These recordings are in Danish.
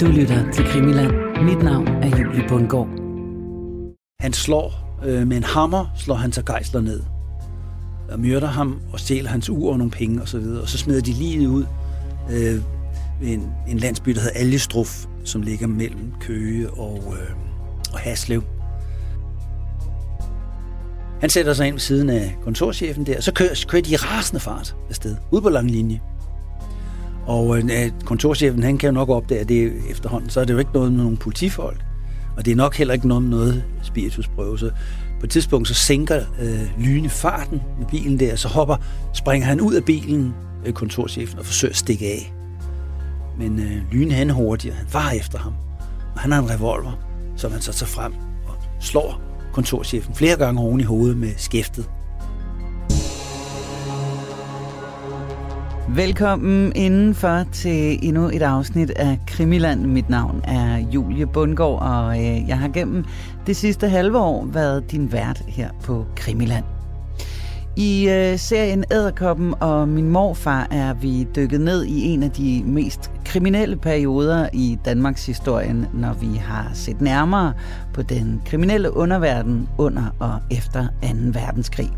Du lytter til Krimiland. Mit navn er Julie Bundgaard. Han slår øh, med en hammer, slår han sig gejsler ned. Og myrder ham og stjæler hans ur og nogle penge osv. Og, og så smider de livet ud øh, ved en, en landsby, der hedder Algestruf, som ligger mellem Køge og, øh, og Haslev. Han sætter sig ind ved siden af kontorchefen der, og så kører, kører de i rasende fart afsted, ud på lang linje. Og øh, kontorchefen, han kan jo nok opdage, at det efterhånden, så er det jo ikke noget med nogle politifolk. Og det er nok heller ikke noget med noget spiritusprøve. Så på et tidspunkt, så sænker øh, Lyne farten med bilen der, så hopper, springer han ud af bilen, øh, kontorchefen, og forsøger at stikke af. Men øh, Lyne han er hurtigere, han var efter ham. Og han har en revolver, som han så tager frem og slår kontorchefen flere gange oven i hovedet med skæftet. Velkommen indenfor til endnu et afsnit af Krimiland. Mit navn er Julie Bundgaard, og øh, jeg har gennem det sidste halve år været din vært her på Krimiland. I øh, serien Æderkoppen og min morfar er vi dykket ned i en af de mest kriminelle perioder i Danmarks historie, når vi har set nærmere på den kriminelle underverden under og efter 2. verdenskrig.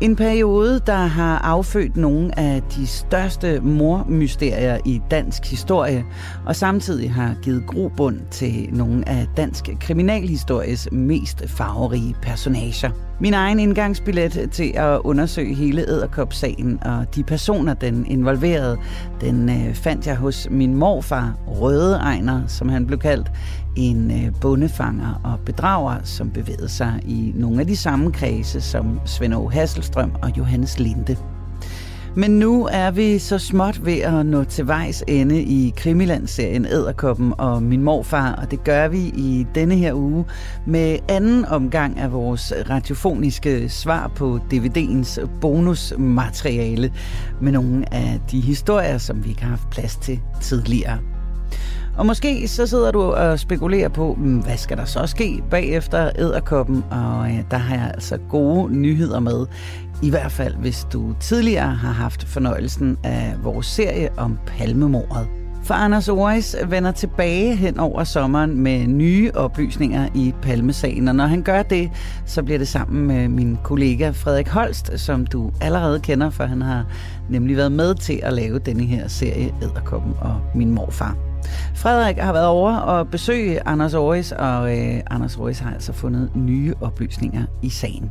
En periode, der har affødt nogle af de største mormysterier i dansk historie, og samtidig har givet grobund til nogle af dansk kriminalhistories mest farverige personager. Min egen indgangsbillet til at undersøge hele æderkopsagen og de personer, den involverede, den øh, fandt jeg hos min morfar, Røde Ejner, som han blev kaldt, en øh, bondefanger og bedrager, som bevægede sig i nogle af de samme kredse som Svend Hassel Hasselstrøm og Johannes Linde. Men nu er vi så småt ved at nå til vejs ende i Krimiland-serien Æderkoppen og min morfar, og det gør vi i denne her uge med anden omgang af vores radiofoniske svar på DVD'ens bonusmateriale med nogle af de historier, som vi ikke har haft plads til tidligere. Og måske så sidder du og spekulerer på, hmm, hvad skal der så ske bagefter æderkoppen? Og der har jeg altså gode nyheder med. I hvert fald, hvis du tidligere har haft fornøjelsen af vores serie om palmemordet. For Anders Oris vender tilbage hen over sommeren med nye oplysninger i Palmesagen, og når han gør det, så bliver det sammen med min kollega Frederik Holst, som du allerede kender, for han har nemlig været med til at lave denne her serie Æderkoppen og min morfar. Frederik har været over og besøge Anders Oris, og øh, Anders Oris har altså fundet nye oplysninger i sagen.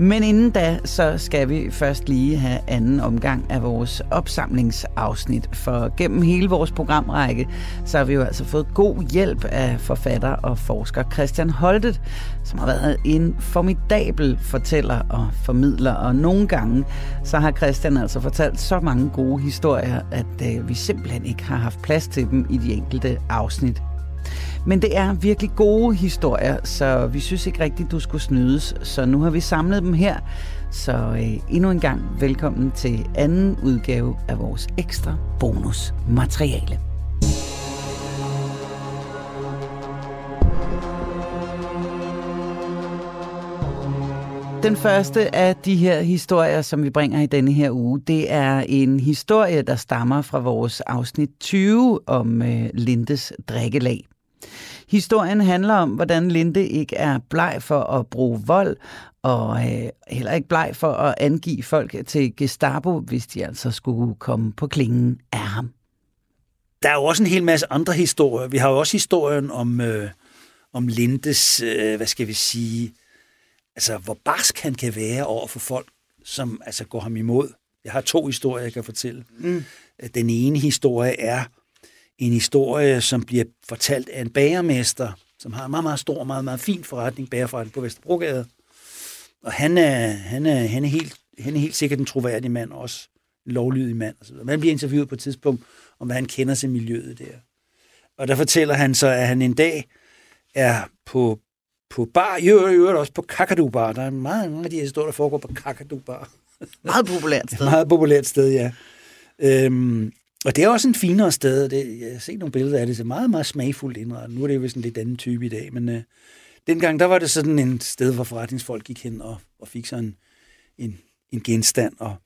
Men inden da, så skal vi først lige have anden omgang af vores opsamlingsafsnit. For gennem hele vores programrække, så har vi jo altså fået god hjælp af forfatter og forsker Christian Holtet, som har været en formidabel fortæller og formidler. Og nogle gange, så har Christian altså fortalt så mange gode historier, at øh, vi simpelthen ikke har haft plads til dem i de enkelte afsnit. Men det er virkelig gode historier, så vi synes ikke rigtigt, du skulle snydes. Så nu har vi samlet dem her. Så øh, endnu en gang velkommen til anden udgave af vores ekstra bonusmateriale. Den første af de her historier, som vi bringer i denne her uge, det er en historie, der stammer fra vores afsnit 20 om øh, Lindes drikkelag. Historien handler om, hvordan Linde ikke er bleg for at bruge vold, og øh, heller ikke bleg for at angive folk til Gestapo, hvis de altså skulle komme på klingen af ham. Der er jo også en hel masse andre historier. Vi har jo også historien om, øh, om Lindes, øh, hvad skal vi sige, altså hvor barsk han kan være over for folk, som altså går ham imod. Jeg har to historier, jeg kan fortælle. Mm. Den ene historie er, en historie, som bliver fortalt af en bagermester, som har en meget, meget stor, meget, meget fin forretning, bagerforretning på Vesterbrogade. Og han er, han er, han er, helt, han er helt sikkert en troværdig mand, også en lovlydig mand. Og så Man bliver interviewet på et tidspunkt, om hvad han kender til miljøet der. Og der fortæller han så, at han en dag er på, på bar, i øvrigt også på Kakadu Bar. Der er meget mange af de her historier, der foregår på Kakadu Bar. Meget populært sted. meget populært sted, ja. Øhm, og det er også en finere sted. Det, jeg har set nogle billeder af det, det er meget, meget smagfuldt indrettet. Nu er det jo sådan lidt anden type i dag, men øh, dengang der var det sådan en sted, hvor forretningsfolk gik hen og, og fik sådan en, en genstand, og,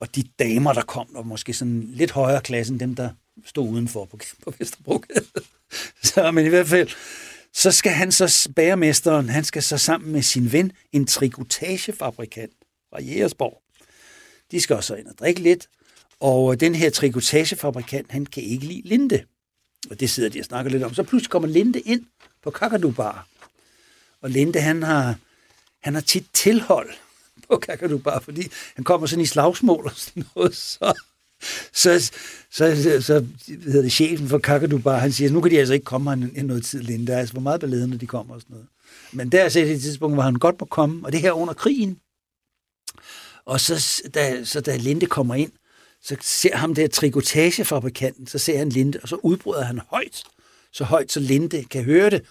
og de damer, der kom, der var måske sådan lidt højere klasse end dem, der stod udenfor på, på Vesterbro. så, men i hvert fald, så skal han så, bagermesteren, han skal så sammen med sin ven, en trikotagefabrikant fra Jægersborg. De skal også ind og drikke lidt, og øh, den her trikotagefabrikant, han kan ikke lide Linde. Og det sidder de og snakker lidt om. Så pludselig kommer Linde ind på Kakadu Bar. Og Linde, han har, han har tit tilhold på Kakadu Bar, fordi han kommer sådan i slagsmål og sådan noget. Så, så, så, så, så hedder det chefen for Kakadu Bar, han siger, nu kan de altså ikke komme her en, noget tid, Linde. Altså hvor meget ballade, når de kommer og sådan noget. Men der er et tidspunkt, hvor han godt må komme, og det her under krigen. Og så da, så da Linde kommer ind, så ser ham der trikotagefabrikanten, så ser han Linde, og så udbryder han højt, så højt, så Linde kan høre det.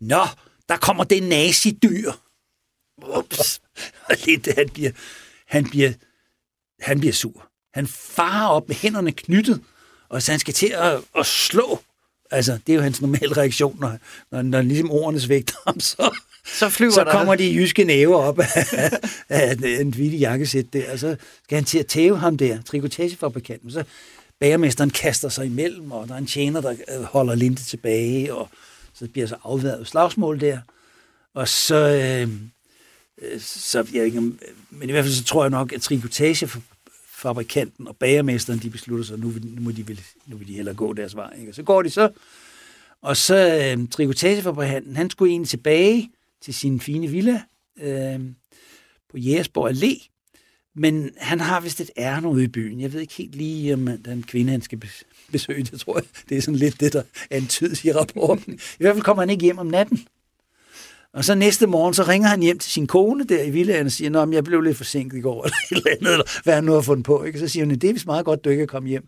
Nå, der kommer det nazidyr. Ups. Og Linde, han bliver, han bliver, han bliver sur. Han farer op med hænderne knyttet, og så han skal til at, at slå. Altså, det er jo hans normale reaktion, når, når, når ligesom ordene svægter ham, så, så, flyver så kommer de jyske næver op af, af en, hvide jakkesæt der, og så skal han til at tæve ham der, trikotagefabrikanten. Så bagermesteren kaster sig imellem, og der er en tjener, der øh, holder Linde tilbage, og så bliver så afværet slagsmål der. Og så, øh, øh, så jeg ikke, men i hvert fald så tror jeg nok, at fabrikanten og bagermesteren, de beslutter sig, nu, nu, må, de, nu vil de hellere gå deres vej. Ikke? Og så går de så, og så øh, trikotagefabrikanten, han skulle egentlig tilbage til sin fine villa øh, på Jægersborg Allé. Men han har vist et ærne ude i byen. Jeg ved ikke helt lige, om den kvinde, han skal besøge, det tror jeg, det er sådan lidt det, der antydes i rapporten. I hvert fald kommer han ikke hjem om natten. Og så næste morgen, så ringer han hjem til sin kone der i villaen og siger, at jeg blev lidt forsinket i går, eller et eller andet, eller hvad han nu har fundet på. Ikke? Så siger hun, det er vist meget godt, du ikke er kommet hjem.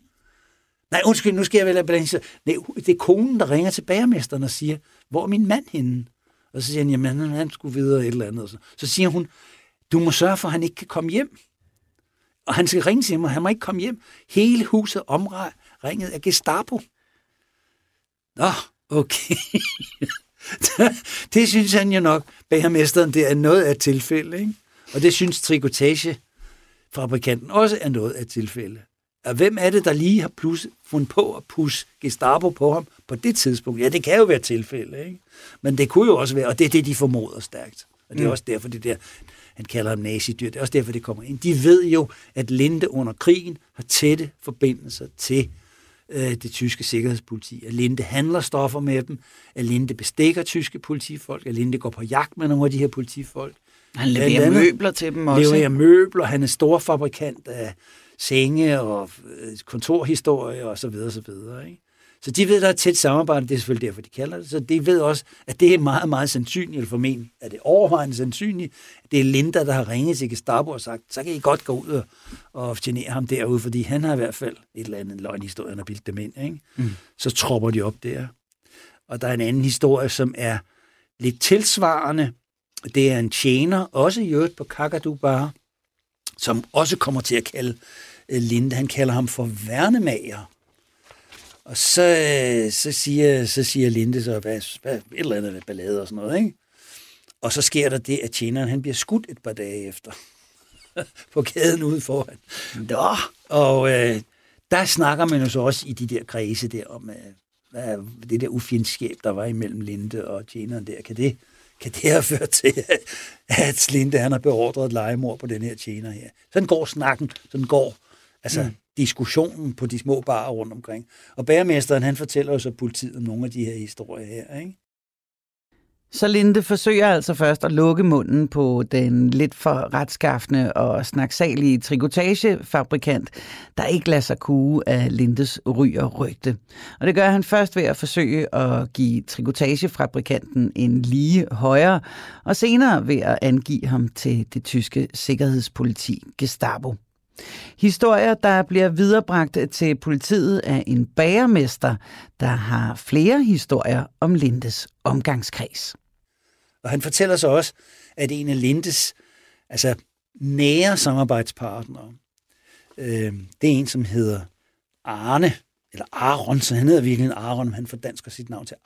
Nej, undskyld, nu skal jeg vel have balance. Nej, det er konen, der ringer til bagermesteren og siger, hvor er min mand henne? Og så siger han, jamen han, han skulle videre et eller andet. Så siger hun, du må sørge for, at han ikke kan komme hjem. Og han skal ringe til mig, han må ikke komme hjem. Hele huset omringet af Gestapo. Nå, okay. det synes han jo nok, bagermesteren, det er noget af tilfælde. Ikke? Og det synes trikotagefabrikanten også er noget af tilfælde. Og hvem er det, der lige har plus, fundet på at pusse Gestapo på ham på det tidspunkt? Ja, det kan jo være tilfælde, ikke? Men det kunne jo også være, og det er det, de formoder stærkt. Og det er mm. også derfor, det der, han kalder ham nazidyr, det er også derfor, det kommer ind. De ved jo, at Linde under krigen har tætte forbindelser til øh, det tyske sikkerhedspoliti. At Linde handler stoffer med dem, at Linde bestikker tyske politifolk, at Linde går på jagt med nogle af de her politifolk. Han leverer møbler til dem også. Leverer møbler, han er stor fabrikant af senge og øh, kontorhistorie og så videre, så videre. Ikke? Så de ved, der er tæt samarbejde, det er selvfølgelig derfor, de kalder det. Så de ved også, at det er meget, meget sandsynligt, eller formentlig er det overvejende sandsynligt, at det er Linda, der har ringet til Gestapo og sagt, så kan I godt gå ud og, og genere ham derude, fordi han har i hvert fald et eller andet løgnhistorie, han har bildt dem ind. Ikke? Mm. Så tropper de op der. Og der er en anden historie, som er lidt tilsvarende. Det er en tjener, også i øvrigt på Kakadu Bar, som også kommer til at kalde øh, Linde, han kalder ham for værnemager. Og så, øh, så, siger, så siger Linde så, hvad, hvad, et eller andet ballade og sådan noget, ikke? Og så sker der det, at tjeneren han bliver skudt et par dage efter på gaden ude foran. Nå. Og øh, der snakker man jo så også i de der kredse der om, øh, hvad, det der ufjendskab, der var imellem Linde og tjeneren der. Kan det, kan det have ført til, at Linde han har beordret et legemord på den her tjener her? Sådan går snakken, sådan går altså, mm diskussionen på de små barer rundt omkring. Og bæremesteren han fortæller jo så politiet om nogle af de her historier her. Ikke? Så Linde forsøger altså først at lukke munden på den lidt for retskaffende og snaksalige trikotagefabrikant, der ikke lader sig kue af Lindes ry og rygte. Og det gør han først ved at forsøge at give trikotagefabrikanten en lige højere, og senere ved at angive ham til det tyske sikkerhedspoliti Gestapo. Historier, der bliver viderebragt til politiet af en bagermester, der har flere historier om Lindes omgangskreds. Og han fortæller så også, at en af Lindes altså, nære samarbejdspartnere, øh, det er en, som hedder Arne, eller Aron, så han hedder virkelig Aron, men han fordansker sit navn til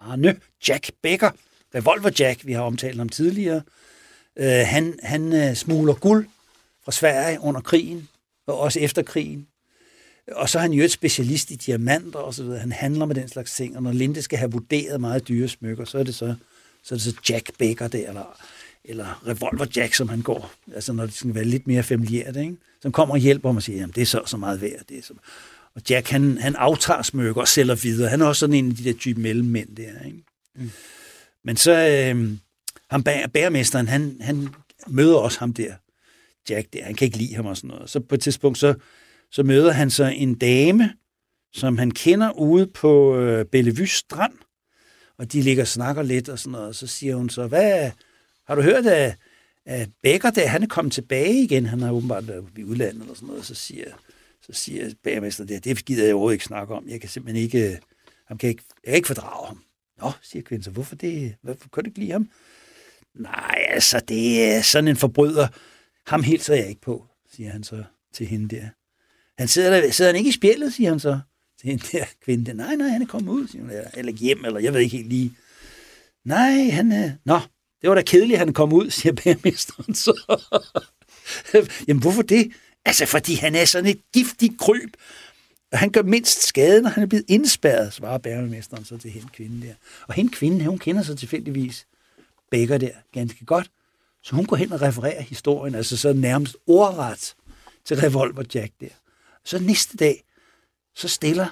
Arne Jack Becker, Revolver Jack, vi har omtalt ham tidligere. Øh, han han øh, smugler guld fra Sverige under krigen, og også efter krigen. Og så er han jo et specialist i diamanter og så videre. Han handler med den slags ting, og når Linde skal have vurderet meget dyre smykker, så er det så, så, er det så Jack Baker der, eller, eller Revolver Jack, som han går. Altså når det skal være lidt mere familiært, ikke? Som kommer og hjælper ham og siger, jamen det er så, så meget værd. Det er så... Og Jack, han, han aftager smykker og sælger videre. Han er også sådan en af de der type mellemmænd der, ikke? Mm. Men så, øh, ham bæremesteren, han, han møder også ham der, Jack der. Han kan ikke lide ham og sådan noget. Så på et tidspunkt, så, så møder han så en dame, som han kender ude på øh, Bellevue Strand. Og de ligger og snakker lidt og sådan noget. Og så siger hun så, hvad, har du hørt, at, af Becker der, han er kommet tilbage igen? Han har åbenbart været i udlandet eller sådan noget. Så siger, så siger bagermester der, det gider jeg overhovedet ikke snakke om. Jeg kan simpelthen ikke, øh, han kan ikke, jeg kan ikke fordrage ham. Nå, siger kvinden så, hvorfor det? Hvorfor kan du ikke lide ham? Nej, altså, det er sådan en forbryder. Ham hilser jeg ikke på, siger han så til hende der. Han sidder, der, sidder han ikke i spjældet, siger han så til hende der kvinde. Nej, nej, han er kommet ud, siger hun, eller, eller hjem, eller jeg ved ikke helt lige. Nej, han er... Nå, det var da kedeligt, at han kom ud, siger bærmesteren så. Jamen, hvorfor det? Altså, fordi han er sådan et giftigt kryb. Og han gør mindst skade, når han er blevet indspærret, svarer bærmesteren så til hende kvinde der. Og hende kvinde, hun kender så tilfældigvis Bækker der ganske godt. Så hun går hen og refererer historien, altså så nærmest ordret til Revolver Jack der. Så næste dag, så stiller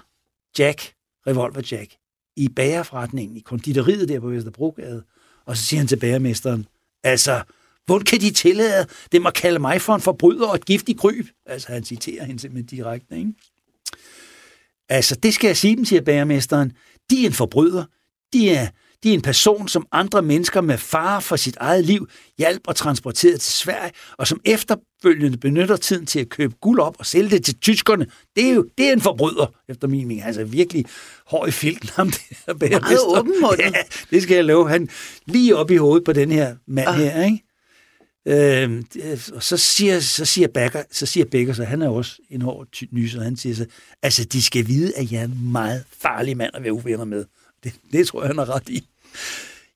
Jack, Revolver Jack, i bagerforretningen, i konditoriet der på Vesterbrogade, og så siger han til bagermesteren, altså, hvordan kan de tillade dem at kalde mig for en forbryder og et giftig kryb? Altså, han citerer hende simpelthen direkte, ikke? Altså, det skal jeg sige dem, siger bagermesteren. De er en forbryder. De er de er en person, som andre mennesker med fare for sit eget liv hjalp og transporteret til Sverige, og som efterfølgende benytter tiden til at købe guld op og sælge det til tyskerne. Det er jo det er en forbryder, efter min mening. Altså virkelig hård i filten ham der Meget åben ja, det skal jeg love. Han lige op i hovedet på den her mand ah. her, ikke? Øhm, og så siger, så siger Becker, så siger Becker, så han er også en hård nyser, han siger så, altså de skal vide, at jeg er en meget farlig mand at være uvenner med. Det, det tror jeg, han har ret i.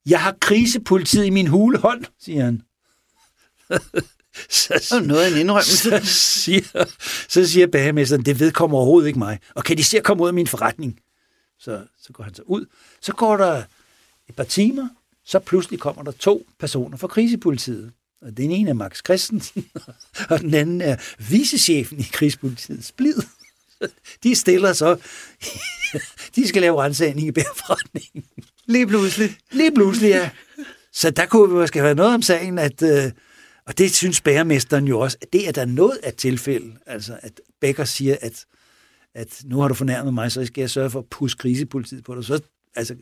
Jeg har krisepolitiet i min hulehånd, siger han. så, så noget af en indrømmelse. Så siger, så siger bagemesteren, det vedkommer overhovedet ikke mig. Og kan de se at komme ud af min forretning? Så, så går han så ud. Så går der et par timer, så pludselig kommer der to personer fra krisepolitiet. Og den ene er Max Christensen, og den anden er vicechefen i krigspolitiet, Splid. De stiller så, de skal lave rensagning i bærforretningen. Lige pludselig. Lige pludselig, ja. Så der kunne vi måske have noget om sagen, at, øh, og det synes bæremesteren jo også, at det er der noget af tilfælde, altså at Becker siger, at, at nu har du fornærmet mig, så skal jeg sørge for at pusse krisepolitiet på dig. Så, altså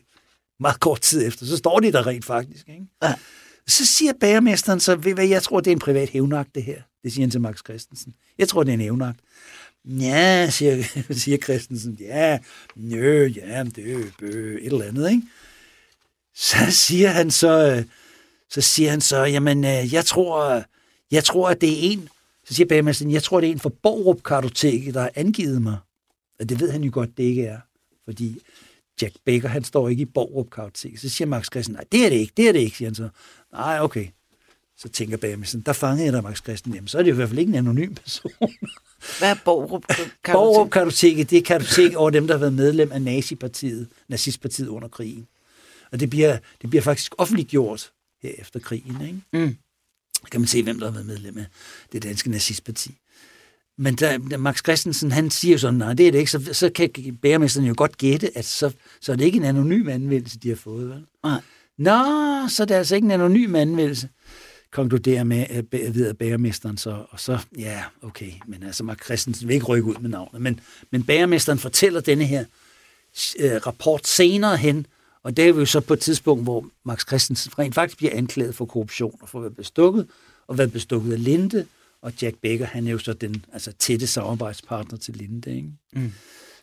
meget kort tid efter, så står de der rent faktisk. Ikke? Ja. Så siger bæremesteren så, ved hvad, jeg tror, det er en privat hævnagt, det her. Det siger han til Max Christensen. Jeg tror, det er en hævnagt. Ja, siger, siger Christensen. Ja, nø, ja, det bø, et eller andet, ikke? Så siger han så, øh, så siger han så, jamen, øh, jeg tror, jeg tror, at det er en, så siger Bagermesteren, jeg tror, det er en fra Borup Kartoteket, der har angivet mig. Og det ved han jo godt, det ikke er. Fordi Jack Baker, han står ikke i Borup Kartoteket. Så siger Max Christen, nej, det er det ikke, det er det ikke, siger han så. Nej, okay. Så tænker Bagermesteren, der fangede jeg dig, Max Christen. Jamen, så er det jo i hvert fald ikke en anonym person. Hvad er Borup Kartoteket? Kartoteket, det er kartotek over dem, der har været medlem af Nazipartiet, nazistpartiet under krigen. Og det bliver, det bliver faktisk offentliggjort her efter krigen. Ikke? Mm. Kan man se, hvem der har været medlem af det danske nazistparti. Men da, da Max Christensen, han siger sådan, nej, det er det ikke, så, så kan bæremesteren jo godt gætte, at så, så er det ikke en anonym anvendelse, de har fået, vel? Nej. Nå, så er det altså ikke en anonym anvendelse, konkluderer med ved at bæremesteren så, og så, ja, okay, men altså Max Christensen vil ikke rykke ud med navnet, men, men bæremesteren fortæller denne her øh, rapport senere hen, og det er jo så på et tidspunkt, hvor Max Christensen rent faktisk bliver anklaget for korruption og for at være bestukket, og været bestukket af Linde, og Jack Baker, han er jo så den altså, tætte samarbejdspartner til Linde. Ikke? Mm.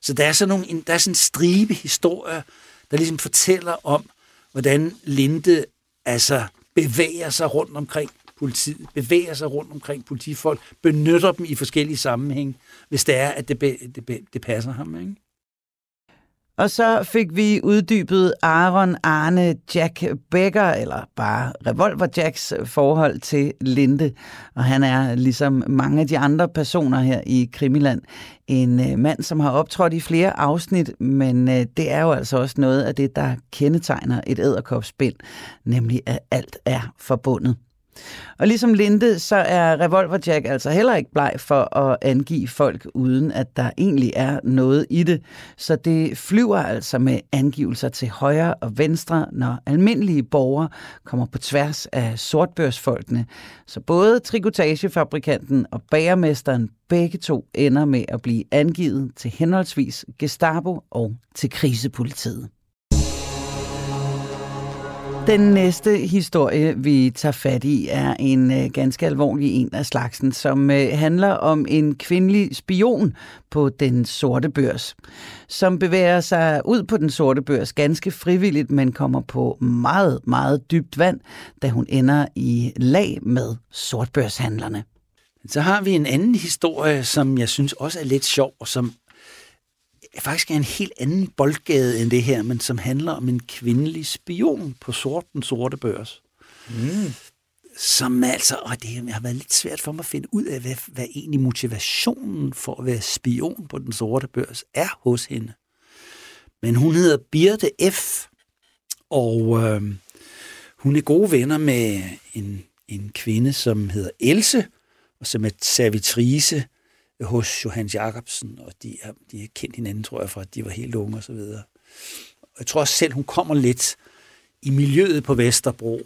Så der er, sådan nogle, der er sådan en stribe historier, der ligesom fortæller om, hvordan Linde altså bevæger sig rundt omkring politiet, bevæger sig rundt omkring politifolk, benytter dem i forskellige sammenhænge, hvis det er, at det, det, det passer ham. Ikke? Og så fik vi uddybet Aaron Arne Jack Becker, eller bare Revolver Jacks forhold til Linde. Og han er ligesom mange af de andre personer her i Krimiland, en øh, mand, som har optrådt i flere afsnit, men øh, det er jo altså også noget af det, der kendetegner et æderkopsbind, nemlig at alt er forbundet. Og ligesom Linde, så er Revolver Jack altså heller ikke bleg for at angive folk, uden at der egentlig er noget i det. Så det flyver altså med angivelser til højre og venstre, når almindelige borgere kommer på tværs af sortbørsfolkene. Så både trikotagefabrikanten og bagermesteren begge to ender med at blive angivet til henholdsvis Gestapo og til krisepolitiet. Den næste historie, vi tager fat i, er en øh, ganske alvorlig en af slagsen, som øh, handler om en kvindelig spion på den sorte børs, som bevæger sig ud på den sorte børs ganske frivilligt, men kommer på meget, meget dybt vand, da hun ender i lag med sortbørshandlerne. Så har vi en anden historie, som jeg synes også er lidt sjov, og som faktisk er en helt anden boldgade end det her, men som handler om en kvindelig spion på sort, den sorte børs. Mm. Som altså, og det har været lidt svært for mig at finde ud af, hvad, hvad egentlig motivationen for at være spion på den sorte børs er hos hende. Men hun hedder Birte F., og øh, hun er gode venner med en, en kvinde, som hedder Else, og som er servitrice hos Johannes Jacobsen, og de har, de har kendt hinanden, tror jeg, fra at de var helt unge og så videre. Og jeg tror også selv, hun kommer lidt i miljøet på Vesterbro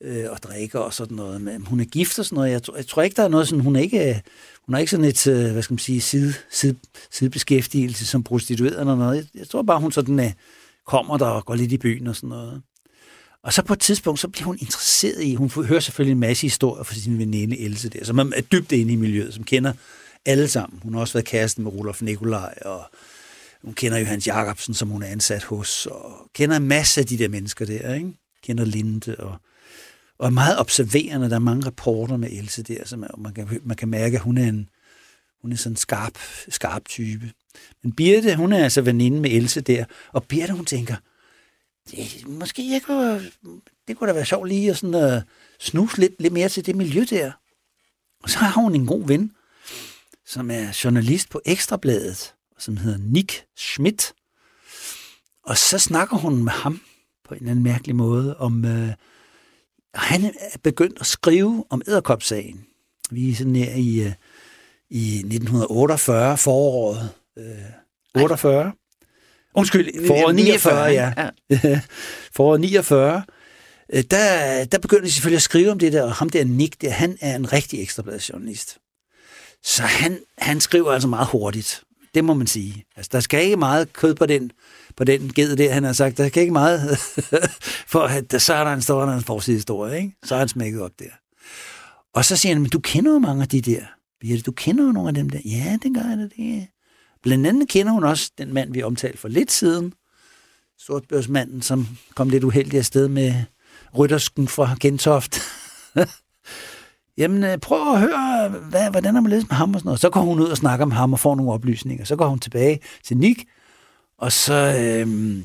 øh, og drikker og sådan noget. Men hun er gift og sådan noget. Jeg tror, jeg tror ikke, der er noget sådan, hun er ikke, hun er ikke sådan et, øh, hvad skal man sige, side, side, sidebeskæftigelse som prostitueret eller noget. Jeg, jeg tror bare, hun sådan øh, kommer der og går lidt i byen og sådan noget. Og så på et tidspunkt, så bliver hun interesseret i, hun hører selvfølgelig en masse historier fra sin veninde Else der, som er dybt inde i miljøet, som kender alle sammen. Hun har også været kæresten med Rolof Nikolaj, og hun kender Johannes Jacobsen, som hun er ansat hos, og kender en masse af de der mennesker der, ikke? Kender Linde, og, og er meget observerende. Der er mange rapporter med Else der, som man, man, kan, man kan mærke, at hun er en, hun er sådan en skarp, skarp type. Men Birte, hun er altså veninde med Else der, og Birte, hun tænker, det, måske jeg kunne, det kunne da være sjovt lige at sådan, uh, snuse lidt, lidt mere til det miljø der. Og så har hun en god ven, som er journalist på Ekstrabladet, som hedder Nick Schmidt. Og så snakker hun med ham på en eller anden mærkelig måde om, øh, han er begyndt at skrive om æderkopsagen. Vi er sådan her i, øh, i 1948, foråret øh, 48. Undskyld, foråret 49, ja. ja. foråret 49. Øh, der, der begynder de selvfølgelig at skrive om det der, og ham der Nick, der, han er en rigtig ekstrabladsjournalist. Så han, han skriver altså meget hurtigt. Det må man sige. Altså, der skal ikke meget kød på den, på den ged der, han har sagt. Der skal ikke meget, for at, der, så er der en stor en forsidehistorie, ikke? Så er han smækket op der. Og så siger han, men du kender jo mange af de der. Birte, du kender jo nogle af dem der. Ja, det gør jeg da, det. Blandt andet kender hun også den mand, vi omtalte for lidt siden. Sortbørsmanden, som kom lidt uheldig afsted med ryttersken fra Gentoft. Jamen, øh, prøv at høre, hvad, hvordan har man ledes med ham og sådan noget. Så går hun ud og snakker med ham og får nogle oplysninger. Så går hun tilbage til Nick, og så, øhm,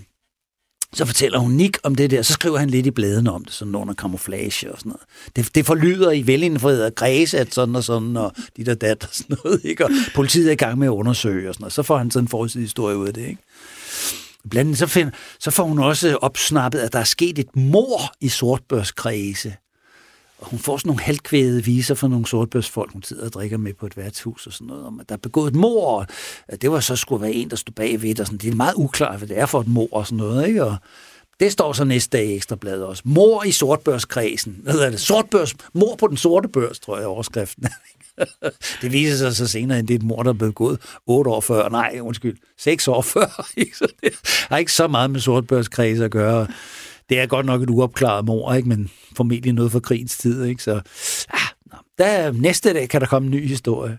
så fortæller hun Nick om det der. Så skriver han lidt i bladene om det, sådan under kamuflage og sådan noget. Det, det forlyder i velindfrihed og græse, at sådan og sådan, og de der dat og sådan noget. Ikke? Og politiet er i gang med at undersøge og sådan noget. Så får han sådan en forudsidig historie ud af det. Ikke? Blandt andet så, find, så får hun også opsnappet, at der er sket et mor i sortbørskredse og hun får sådan nogle halvkvædede viser fra nogle sortbørsfolk, hun sidder og drikker med på et værtshus og sådan noget, om at der er begået et mor, og det var så skulle være en, der stod bagved, og sådan. det er meget uklart, hvad det er for et mor og sådan noget, ikke? Og det står så næste dag i Ekstrabladet også. Mor i sortbørskredsen. Hvad hedder det? Sortbørs, mor på den sorte børs, tror jeg, overskriften. det viser sig så senere, at det er et mor, der er blevet gået otte år før. Nej, undskyld, seks år før. så det har ikke så meget med sortbørskredse at gøre. Det er godt nok et uopklaret mor, ikke? men formentlig noget fra krigens tid. Ikke? Så ah, der, næste dag kan der komme en ny historie.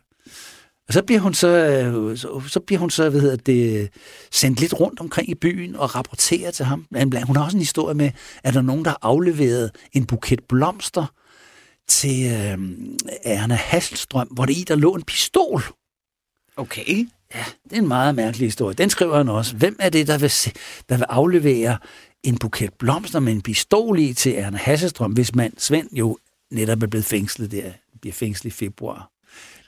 Og så bliver hun så, øh, så, så bliver hun så, hvad hedder det, sendt lidt rundt omkring i byen og rapporterer til ham. Hun har også en historie med, at der er nogen, der har afleveret en buket blomster til øh, Erna Hasselstrøm, hvor det i der lå en pistol. Okay. Ja, det er en meget mærkelig historie. Den skriver han også. Hvem er det, der vil, se, der vil aflevere en buket blomster med en pistol i til Erna Hasselstrøm, hvis mand Svend jo netop er blevet fængslet der, bliver fængslet i februar.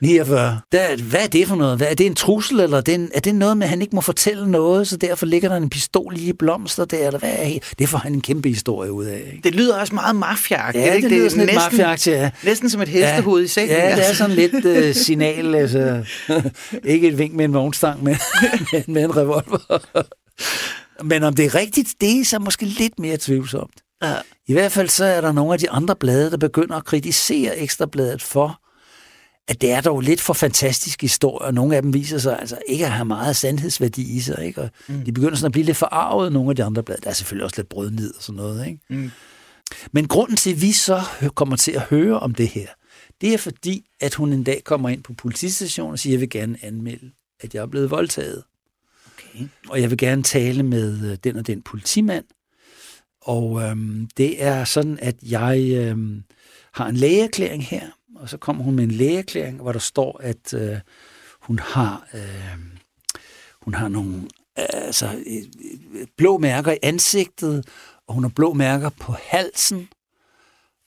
49. Der, hvad er det for noget? Hvad, er det en trussel, eller er det, er det noget med, at han ikke må fortælle noget, så derfor ligger der en pistol i blomster der, eller hvad er det? får han en kæmpe historie ud af. Ikke? Det lyder også meget mafiagtigt. Ja, det, det lyder sådan lidt mafiagtigt, ja. Næsten som et hestehoved ja, i sengen. Ja, det er sådan lidt uh, signal, altså. ikke et vink med en vognstang, men med en revolver. Men om det er rigtigt, det er så måske lidt mere tvivlsomt. Ja. I hvert fald så er der nogle af de andre blade, der begynder at kritisere Ekstrabladet for, at det er dog lidt for fantastiske historier. Nogle af dem viser sig altså ikke at have meget sandhedsværdi i sig. Ikke? Og mm. De begynder sådan at blive lidt forarvet, nogle af de andre blade. Der er selvfølgelig også lidt brødnid og sådan noget. Ikke? Mm. Men grunden til, at vi så kommer til at høre om det her, det er fordi, at hun en dag kommer ind på politistationen og siger, at jeg vil gerne anmelde, at jeg er blevet voldtaget. Mm. Og jeg vil gerne tale med øh, den og den politimand. Og øhm, det er sådan, at jeg øhm, har en lægeerklæring her, og så kommer hun med en lægeerklæring, hvor der står, at øh, hun har øh, hun har nogle altså, øh, altså, øh, blå mærker i ansigtet, og hun har blå mærker på halsen.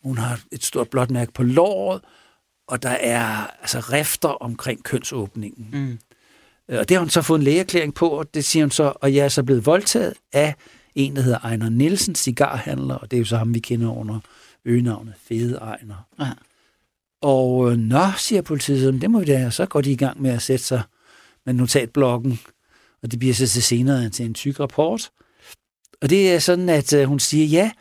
Hun har et stort blåt mærke på låret, og der er altså rifter omkring kønsåbningen. Mm. Øh, og det har hun så fået en lægeerklæring på, og det siger hun så, og jeg er så blevet voldtaget af en, der hedder Ejner Nielsen, cigarhandler, og det er jo så ham, vi kender under øgenavnet Fede Ejner. Ja. Og øh, nå, siger politiet, så det må vi da, så går de i gang med at sætte sig med notatblokken, og det bliver så til senere til en tyk rapport. Og det er sådan, at øh, hun siger, ja,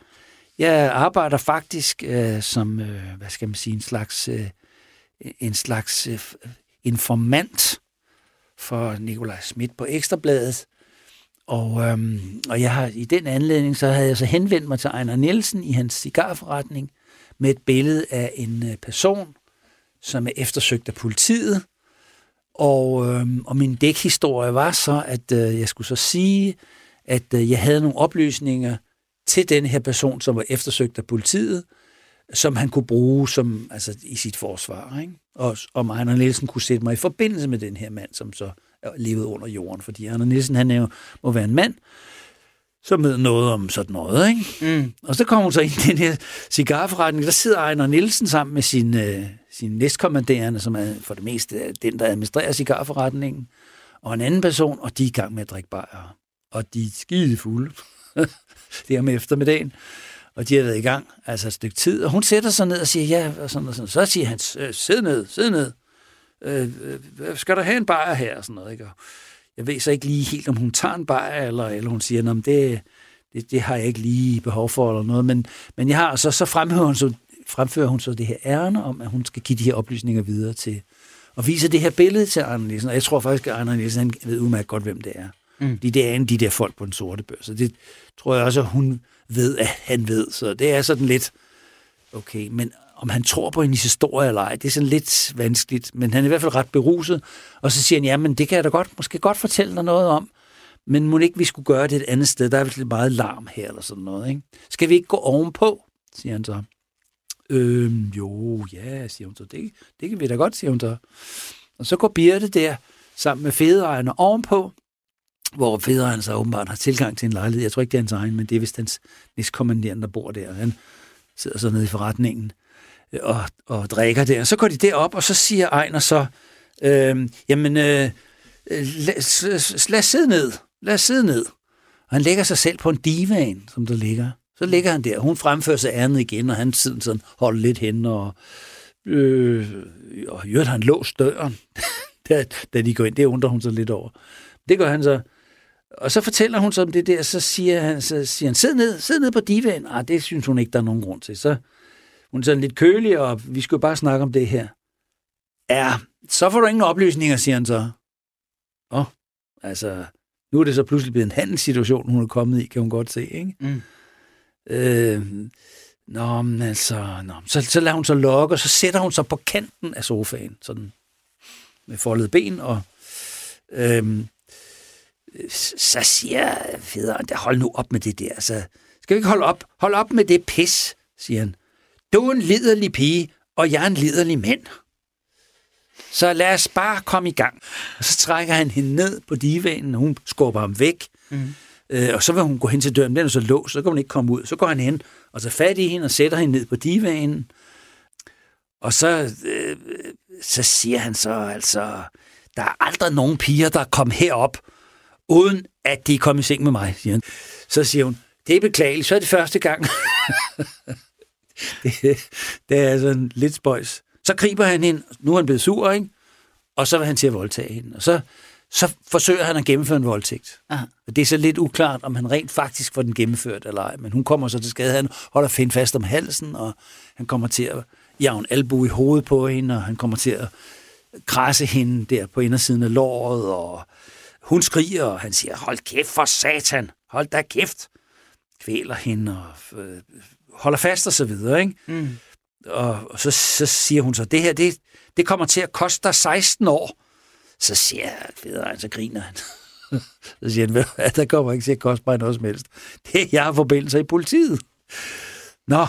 jeg arbejder faktisk øh, som, øh, hvad skal man sige, en slags, øh, en slags øh, informant for Nikolaj Schmidt på Ekstrabladet. Og, øhm, og jeg har i den anledning, så havde jeg så henvendt mig til Ejner Nielsen i hans cigarforretning, med et billede af en øh, person, som er eftersøgt af politiet. Og, øhm, og min dækhistorie var så, at øh, jeg skulle så sige, at øh, jeg havde nogle oplysninger til den her person, som var eftersøgt af politiet, som han kunne bruge som, altså, i sit forsvar. Ikke? Og om Ejner Nielsen kunne sætte mig i forbindelse med den her mand, som så levede under jorden. Fordi Ejner Nielsen, han er jo, må være en mand, så med noget om sådan noget. Ikke? Mm. Og så kommer hun så ind i den her cigarforretning. Der sidder Ejner Nielsen sammen med sin, øh, sin næstkommanderende, som er for det meste den, der administrerer cigarforretningen, og en anden person, og de er i gang med at drikke bajer. Og de er skide fulde. det er om eftermiddagen. Og de har været i gang, altså et stykke tid. Og hun sætter sig ned og siger, ja, og sådan og sådan. Så siger han, sid ned, sid ned. Øh, øh, skal der have en bajer her? Og sådan noget, ikke? Og jeg ved så ikke lige helt, om hun tager en bajer, eller, eller hun siger, at det, det, det har jeg ikke lige behov for, eller noget. Men, men jeg har, så, så fremfører, hun så, fremfører hun så det her ærne om, at hun skal give de her oplysninger videre til, og viser det her billede til Arne Nielsen. Og jeg tror faktisk, at Arne Nielsen han ved udmærket godt, hvem det er. Mm. De, det er en de der folk på den sorte børs. Så det tror jeg også, at hun ved, at han ved. Så det er sådan lidt, okay, men om han tror på hendes historie eller ej, det er sådan lidt vanskeligt, men han er i hvert fald ret beruset. Og så siger han, ja, men det kan jeg da godt, måske godt fortælle dig noget om, men må ikke vi skulle gøre det et andet sted? Der er lidt meget larm her, eller sådan noget, ikke? Skal vi ikke gå ovenpå, siger han så. Øhm, jo, ja, siger hun så. Det, det kan vi da godt, siger hun så. Og så går Birte der sammen med fædreejerne ovenpå, hvor han så åbenbart har tilgang til en lejlighed. Jeg tror ikke, det er hans egen, men det er vist hans næstkommanderende, der bor der. Han sidder så nede i forretningen øh, og, og drikker der. Så går de derop, og så siger Ejner så, øh, jamen, øh, øh lad, lad os sidde ned. Lad os sidde ned. Og han lægger sig selv på en divan, som der ligger. Så ligger han der. Hun fremfører sig andet igen, og han sidder sådan holder lidt hen, og, øh, og i han låst døren, da, da de går ind. Det undrer hun sig lidt over. Det gør han så. Og så fortæller hun så om det der, så siger han, så siger han sid ned, sid ned på divan. Ah, det synes hun ikke, der er nogen grund til. Så hun er sådan lidt kølig, og vi skal jo bare snakke om det her. Ja, så får du ingen oplysninger, siger han så. Åh, oh, altså, nu er det så pludselig blevet en handelssituation, hun er kommet i, kan hun godt se, ikke? Mm. Øh, nå, men altså, nå. Så, så lader hun så lokke, og så sætter hun sig på kanten af sofaen, sådan med foldet ben, og øhm, så siger fæderen, hold nu op med det der, så skal vi ikke holde op? Hold op med det pis, siger han. Du er en liderlig pige, og jeg er en liderlig mand. Så lad os bare komme i gang. Og så trækker han hende ned på divanen, og hun skubber ham væk. Mm. Øh, og så vil hun gå hen til døren, den er så låst, så kan hun ikke komme ud. Så går han hen og tager fat i hende og sætter hende ned på divanen. Og så, øh, så siger han så altså, der er aldrig nogen piger, der er kommet herop, uden at de kommet i seng med mig, siger han. Så siger hun, det er beklageligt, så er det første gang. det, det er sådan lidt spøjs. Så griber han hende, nu er han blevet sur, ikke? og så vil han til at voldtage hende. Og så, så forsøger han at gennemføre en voldtægt. Aha. Og det er så lidt uklart, om han rent faktisk får den gennemført eller ej. Men hun kommer så til skade. Han holder Finn fast om halsen, og han kommer til at en albu i hovedet på hende, og han kommer til at krasse hende der på indersiden af låret, og hun skriger, og han siger, hold kæft for satan, hold da kæft. Kvæler hende og øh, holder fast og så videre, ikke? Mm. Og, og så, så siger hun så, det her, det, det kommer til at koste dig 16 år. Så siger jeg, federe, så griner han. så siger han, hvad, der kommer ikke til at koste mig noget som helst. Det er, jeg forbindelser i politiet. Nå,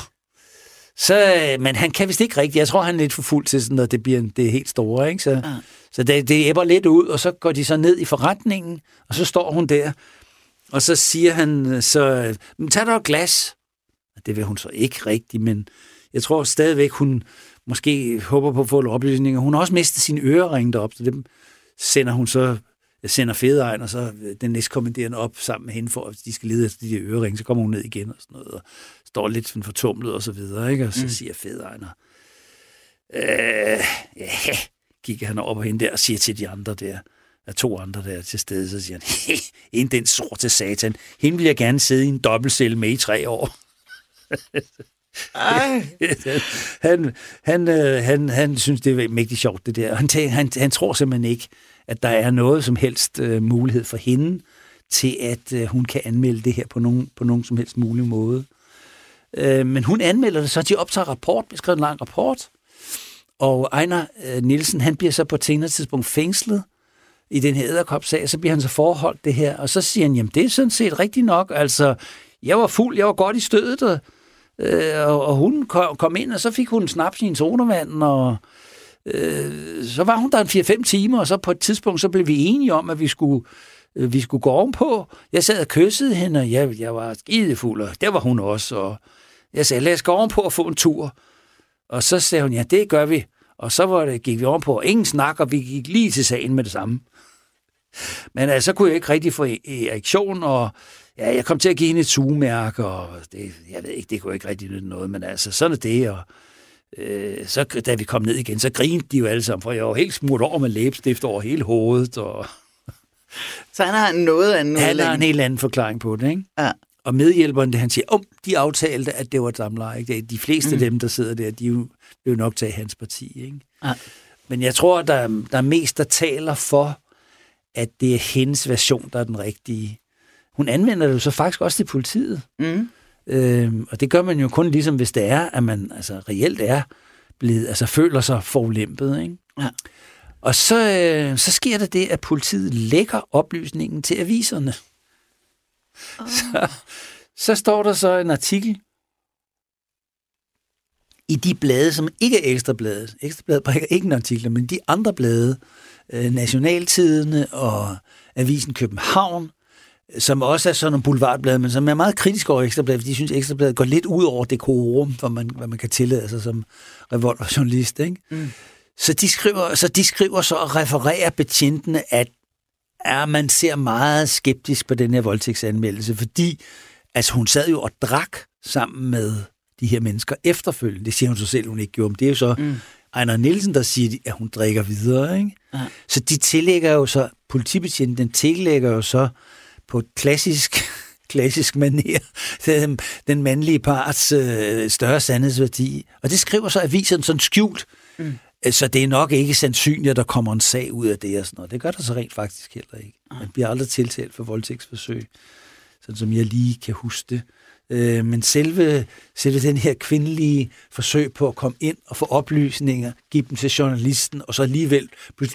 så, men han kan vist ikke rigtigt. Jeg tror, han er lidt for fuld til sådan, at det bliver det helt store. Ikke? Så, ja. så det, det æbber lidt ud, og så går de så ned i forretningen, og så står hun der, og så siger han så, tag dig et glas. Det vil hun så ikke rigtigt, men jeg tror stadigvæk, hun måske håber på at få oplysninger. Hun har også mistet sine øreringe derop, så dem sender hun så jeg sender Fedeegn, og så den næstkommanderende op sammen med hende, for at de skal lede efter de der øreringe. Så kommer hun ned igen og sådan noget, og står lidt sådan fortumlet og så videre, ikke? Og så mm. siger Fedeegn, øh, ja, kigger han over på hende der og siger til de andre der, er to andre der til stede, så siger han, en den sorte satan, hende vil jeg gerne sidde i en dobbeltcelle med i tre år. Ej. han, han, øh, han, han synes, det er mægtig sjovt, det der. Han, han, han tror simpelthen ikke, at der er noget som helst uh, mulighed for hende til, at uh, hun kan anmelde det her på nogen, på nogen som helst mulig måde. Øh, men hun anmelder det, så. De optager rapport, beskriver en lang rapport, og Ejner øh, Nielsen, han bliver så på et senere tidspunkt fængslet i den her æderkopsag, så bliver han så forholdt det her, og så siger han, jamen det er sådan set rigtigt nok, altså jeg var fuld, jeg var godt i stødet, og, øh, og hun kom, ind, og så fik hun snaps i en sodavand, og øh, så var hun der en 4-5 timer, og så på et tidspunkt, så blev vi enige om, at vi skulle, øh, vi skulle gå ovenpå. Jeg sad og kyssede hende, og jeg, jeg var skidefuld, og der var hun også, og jeg sagde, lad os gå ovenpå og få en tur. Og så sagde hun, ja, det gør vi. Og så var det, gik vi ovenpå, ingen snak, og vi gik lige til sagen med det samme. Men altså, så kunne jeg ikke rigtig få e- erektion, og ja, jeg kom til at give hende et sugemærke, og det, jeg ved ikke, det kunne ikke rigtig nytte noget, men altså, sådan er det, og øh, så da vi kom ned igen, så grinede de jo alle sammen, for jeg var helt smurt over med læbestift over hele hovedet. Og... Så han har noget andet. Han har en helt anden forklaring på det, ikke? Ja. Og medhjælperen, det han siger, om de aftalte, at det var et samleje. De fleste mm. af dem, der sidder der, de jo nok tage hans parti, ikke? Ja. Men jeg tror, der, der er mest, der taler for, at det er hendes version, der er den rigtige. Hun anvender det jo så faktisk også til politiet. Mm. Øhm, og det gør man jo kun ligesom, hvis det er, at man altså, reelt er blevet, altså føler sig forulæmpet. Ikke? Ja. Og så, øh, så sker der det, at politiet lægger oplysningen til aviserne. Oh. Så, så står der så en artikel i de blade, som ikke er Ekstrabladet. Ekstrabladet brækker ikke en artikel, men de andre blade, øh, Nationaltidene og Avisen København, som også er sådan nogle boulevardblade, men som er meget kritisk over Ekstrabladet, fordi de synes, at Ekstrabladet går lidt ud over det korum, hvad man, hvad man kan tillade sig som revolverjournalist. Ikke? Mm. Så, de skriver, så de skriver så og refererer betjentene, at er, man ser meget skeptisk på den her voldtægtsanmeldelse, fordi altså, hun sad jo og drak sammen med de her mennesker efterfølgende. Det siger hun så selv, hun ikke gjorde, men det er jo så mm. Ejner Nielsen, der siger, at hun drikker videre. Ikke? Ja. Så de tillægger jo så, politibetjenten, den tillægger jo så på et klassisk, klassisk manier den, den mandlige parts øh, større sandhedsværdi. Og det skriver så avisen sådan skjult. Mm. Så det er nok ikke sandsynligt, at der kommer en sag ud af det og sådan noget. Det gør der så rent faktisk heller ikke. Man bliver aldrig tiltalt for voldtægtsforsøg, sådan som jeg lige kan huske det. Øh, men selve, selve den her kvindelige forsøg på at komme ind og få oplysninger, give dem til journalisten, og så alligevel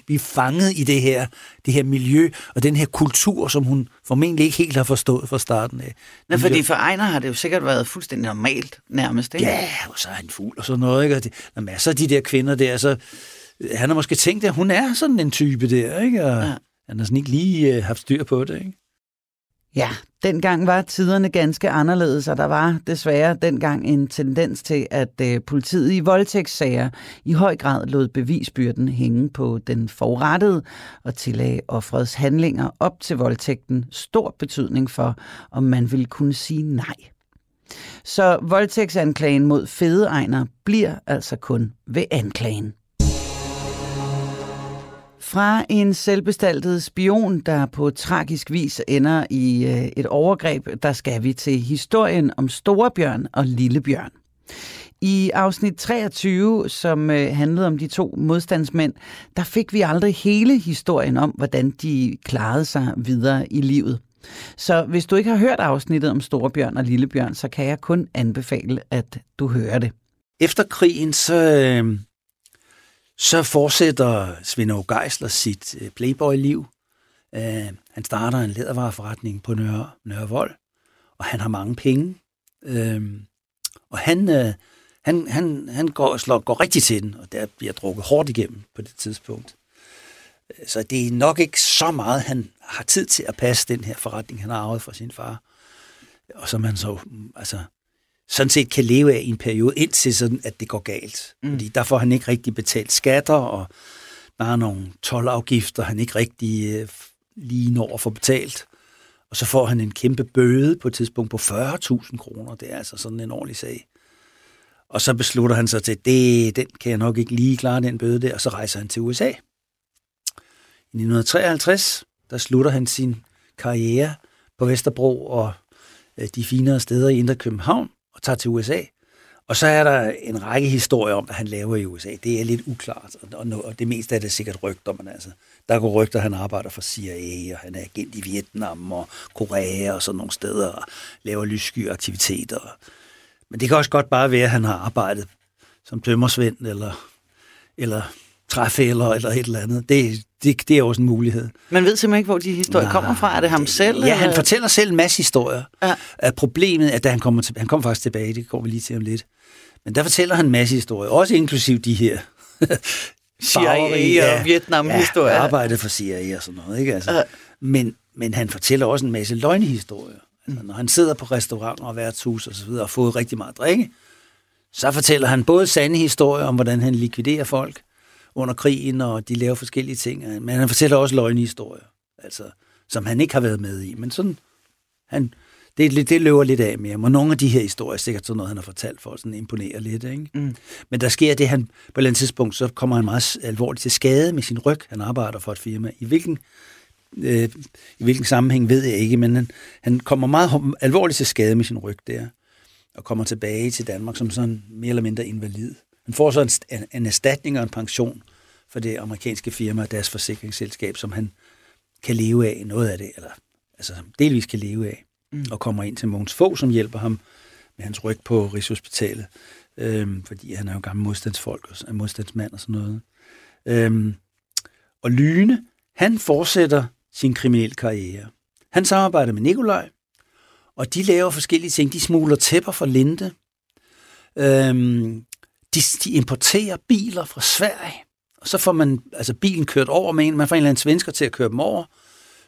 blive fanget i det her, det her miljø og den her kultur, som hun formentlig ikke helt har forstået fra starten af. Nej, fordi for Ejner har det jo sikkert været fuldstændig normalt nærmest, ikke? Ja, og så er han fuld og sådan noget, ikke? Og det, når masser af de der kvinder der, så han har måske tænkt, at hun er sådan en type der, ikke? Og ja. han har sådan ikke lige øh, haft styr på det, ikke? Ja, dengang var tiderne ganske anderledes, og der var desværre dengang en tendens til, at øh, politiet i voldtægtssager i høj grad lod bevisbyrden hænge på den forurettede og tillagde offrets handlinger op til voldtægten stor betydning for, om man ville kunne sige nej. Så voldtægtsanklagen mod fedeegner bliver altså kun ved anklagen. Fra en selvbestaltet spion, der på tragisk vis ender i øh, et overgreb, der skal vi til historien om Storebjørn og Lillebjørn. I afsnit 23, som øh, handlede om de to modstandsmænd, der fik vi aldrig hele historien om, hvordan de klarede sig videre i livet. Så hvis du ikke har hørt afsnittet om Storebjørn og Lillebjørn, så kan jeg kun anbefale, at du hører det. Efter krigen, så, øh, så fortsætter Svend Geisler sit øh, Playboy-liv. Øh, han starter en lædervareforretning på Nørre, Nørre Vold, og han har mange penge. Øh, og han, øh, han, han, han går, slår, går rigtig til den, og der bliver drukket hårdt igennem på det tidspunkt. Så det er nok ikke så meget, han har tid til at passe den her forretning, han har arvet fra sin far. Og som han så altså, sådan set kan leve af i en periode, indtil sådan, at det går galt. Mm. Fordi der får han ikke rigtig betalt skatter, og der er nogle tolvafgifter, han ikke rigtig øh, lige når at få betalt. Og så får han en kæmpe bøde på et tidspunkt på 40.000 kroner. Det er altså sådan en ordentlig sag. Og så beslutter han sig til, det, den kan jeg nok ikke lige klare, den bøde der, og så rejser han til USA. I 1953, der slutter han sin karriere på Vesterbro og øh, de finere steder i Indre København og tager til USA. Og så er der en række historier om, hvad han laver i USA. Det er lidt uklart, og, og det meste af det er sikkert rygter, men altså, der går rygter, at han arbejder for CIA, og han er agent i Vietnam og Korea og sådan nogle steder, og laver lyssky aktiviteter. Men det kan også godt bare være, at han har arbejdet som tømmersvend, eller, eller træfælder, eller et eller andet. Det, det, det er også en mulighed. Man ved simpelthen ikke, hvor de historier Nej, kommer fra. Er det ham selv? Ja, han fortæller selv en masse historier. Ja. At problemet er, at han kommer, til, han kommer faktisk tilbage, det går vi lige til om lidt. Men der fortæller han en masse historier, også inklusiv de her CIA og Vietnam-historier. Ja, arbejde for CIA og sådan noget. Ikke? Altså, ja. men, men han fortæller også en masse løgnehistorier. Altså, når han sidder på restauranter og værtshus og så videre og har fået rigtig meget drikke, så fortæller han både sande historier om, hvordan han likviderer folk, under krigen, og de laver forskellige ting. Men han fortæller også løgnehistorier, altså, som han ikke har været med i. Men sådan, han, det, det løber lidt af med ham. Og nogle af de her historier er sikkert sådan noget, han har fortalt for at sådan imponere lidt. Ikke? Mm. Men der sker det, han på et eller andet tidspunkt, så kommer han meget alvorligt til skade med sin ryg. Han arbejder for et firma. I hvilken, øh, i hvilken sammenhæng ved jeg ikke, men han, han kommer meget alvorligt til skade med sin ryg der, og kommer tilbage til Danmark som sådan mere eller mindre invalid. Han får så en, en erstatning og en pension for det amerikanske firma og deres forsikringsselskab, som han kan leve af noget af det, eller altså delvis kan leve af, mm. og kommer ind til Mogens Fogh, som hjælper ham med hans ryg på Rigshospitalet, øhm, fordi han er jo gammel modstandsfolk og er modstandsmand og sådan noget. Øhm, og Lyne, han fortsætter sin kriminelle karriere. Han samarbejder med Nikolaj, og de laver forskellige ting. De smugler tæpper fra Linde. Øhm, de, de importerer biler fra Sverige, og så får man altså bilen kørt over med en, man får en eller anden svensker til at køre dem over,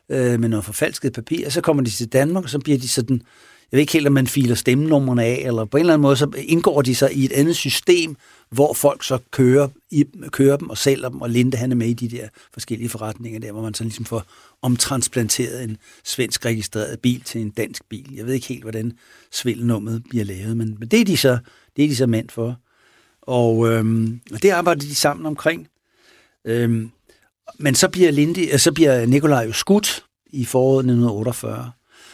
øh, med noget forfalsket papir, og så kommer de til Danmark, og så bliver de sådan, jeg ved ikke helt, om man filer stemmenummerne af, eller på en eller anden måde, så indgår de så i et andet system, hvor folk så kører, i, kører dem og sælger dem, og Linde han er med i de der forskellige forretninger der, hvor man så ligesom får omtransplanteret en svensk registreret bil til en dansk bil. Jeg ved ikke helt, hvordan svindelnummeret bliver lavet, men, men det er de så, det er de så mænd for. Og, øhm, det arbejder de sammen omkring. Øhm, men så bliver, Lindy, øh, så bliver Nikolaj jo skudt i foråret 1948.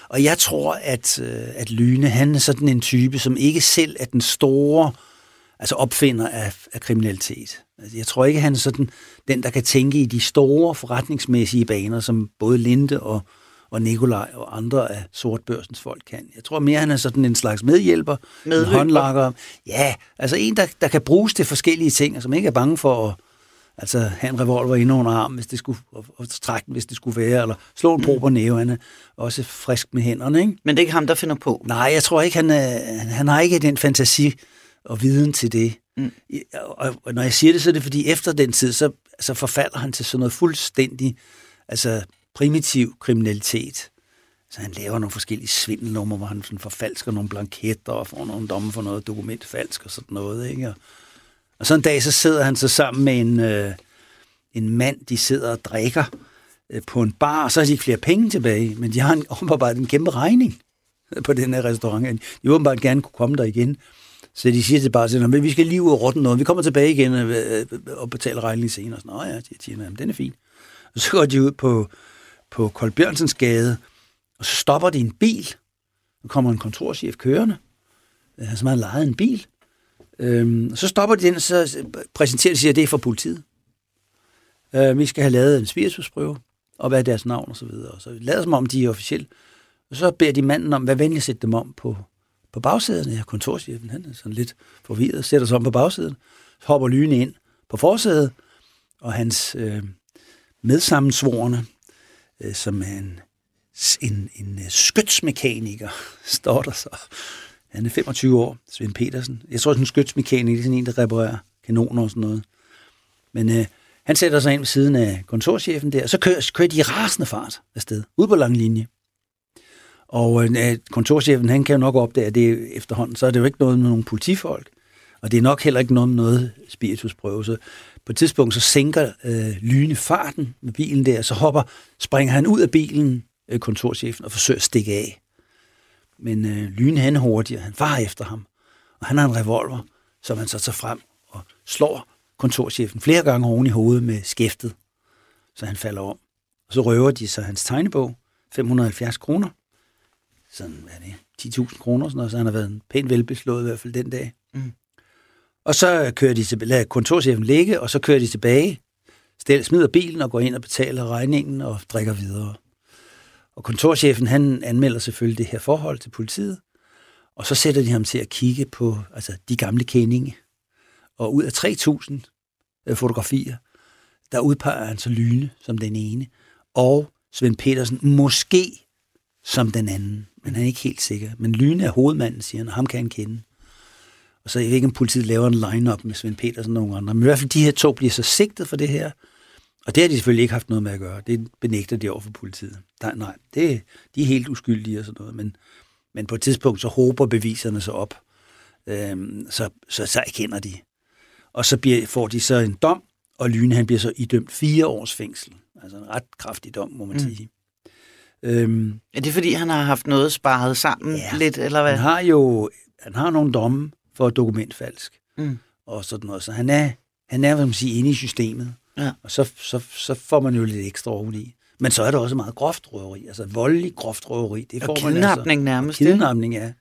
Og jeg tror, at, øh, at Lyne, han er sådan en type, som ikke selv er den store altså opfinder af, af kriminalitet. Altså, jeg tror ikke, han er sådan den, der kan tænke i de store forretningsmæssige baner, som både Linde og, og Nikolaj og andre af sortbørsens folk kan. Jeg tror mere, han er sådan en slags medhjælper, Medhjælper. en håndlakker. Ja, altså en, der, der kan bruges til forskellige ting, og som ikke er bange for at altså, have en revolver ind under armen, hvis det skulle, og, og trække den, hvis det skulle være, eller slå en prober mm. næve. Han er også frisk med hænderne. Ikke? Men det er ikke ham, der finder på? Nej, jeg tror ikke, han, er, han har ikke den fantasi og viden til det. Mm. Og, og når jeg siger det, så er det fordi efter den tid, så, så forfalder han til sådan noget fuldstændig altså primitiv kriminalitet. Så han laver nogle forskellige svindelnumre, hvor han sådan forfalsker nogle blanketter og får nogle domme for noget dokumentfalsk og sådan noget. Ikke? Og, og så en dag, så sidder han så sammen med en, øh, en mand, de sidder og drikker øh, på en bar, og så har de ikke flere penge tilbage, men de har en, åbenbart en kæmpe regning øh, på den her restaurant. De åbenbart gerne kunne komme der igen. Så de siger til bare, at vi skal lige ud og rotte noget. Vi kommer tilbage igen og, øh, og betaler regningen senere. Nå ja, de siger, at den er fin. Og så går de ud på, på Koldbjørnsens gade, og så stopper de en bil. Nu kommer en kontorchef kørende, øh, han som har lejet en bil. Øhm, så stopper de den, og så præsenterer de sig, at det er for politiet. Øh, vi skal have lavet en spiritusprøve, og hvad er deres navn og så videre. Og så lader som om, de er officielle. Og så beder de manden om, hvad venlig sætte dem om på, på bagsæden. Ja, kontorchefen, han er sådan lidt forvirret, sætter sig om på bagsæden, så hopper lyne ind på forsædet, og hans øh, medsammensvorene, øh, som er en, en, en øh, skytsmekaniker, står der så. Han er 25 år, Svend Petersen. Jeg tror, at en skytsmekaniker er sådan en, der reparerer kanoner og sådan noget. Men øh, han sætter sig ind ved siden af kontorchefen der, og så kører, kører de i rasende fart afsted, ud på lang linje. Og øh, kontorchefen, han kan jo nok opdage, at det efterhånden, så er det jo ikke noget med nogle politifolk, og det er nok heller ikke noget med noget spiritusprøve. Så på et tidspunkt, så sænker øh, Lyne farten med bilen der, så hopper, springer han ud af bilen, øh, kontorchefen, og forsøger at stikke af. Men øh, Lyne, han hurtigere, han farer efter ham, og han har en revolver, som han så tager frem og slår kontorchefen flere gange oven i hovedet med skæftet, så han falder om. Og så røver de så hans tegnebog, 570 kroner, sådan, hvad er det, 10.000 kroner, sådan noget, så han har været en pænt velbeslået i hvert fald den dag. Mm. Og så kører de til, lader kontorchefen ligge, og så kører de tilbage, stel, smider bilen og går ind og betaler regningen og drikker videre. Og kontorchefen, han anmelder selvfølgelig det her forhold til politiet, og så sætter de ham til at kigge på altså, de gamle kendinge. Og ud af 3.000 øh, fotografier, der udpeger han så Lyne som den ene, og Svend Petersen måske som den anden men han er ikke helt sikker. Men Lyne er hovedmanden, siger han, og ham kan han kende. Og så jeg ved ikke, om politiet laver en line-up med Svend Petersen og nogle andre. Men i hvert fald de her to bliver så sigtet for det her. Og det har de selvfølgelig ikke haft noget med at gøre. Det benægter de over for politiet. Nej, nej, det, de er helt uskyldige og sådan noget. Men, men på et tidspunkt, så håber beviserne sig op. Øhm, så, så, så erkender de. Og så bliver, får de så en dom, og Lyne han bliver så idømt fire års fængsel. Altså en ret kraftig dom, må man mm. sige. Øhm, er det fordi, han har haft noget sparet sammen ja, lidt, eller hvad? Han har jo han har nogle domme for dokumentfalsk. Mm. Og sådan noget. Så han er, han er, hvad man siger, inde i systemet. Ja. Og så, så, så får man jo lidt ekstra oveni. Men så er der også meget groft røveri, altså voldelig groft røveri. Det får og kidnapning man altså, nærmest. Kidnapning, ja.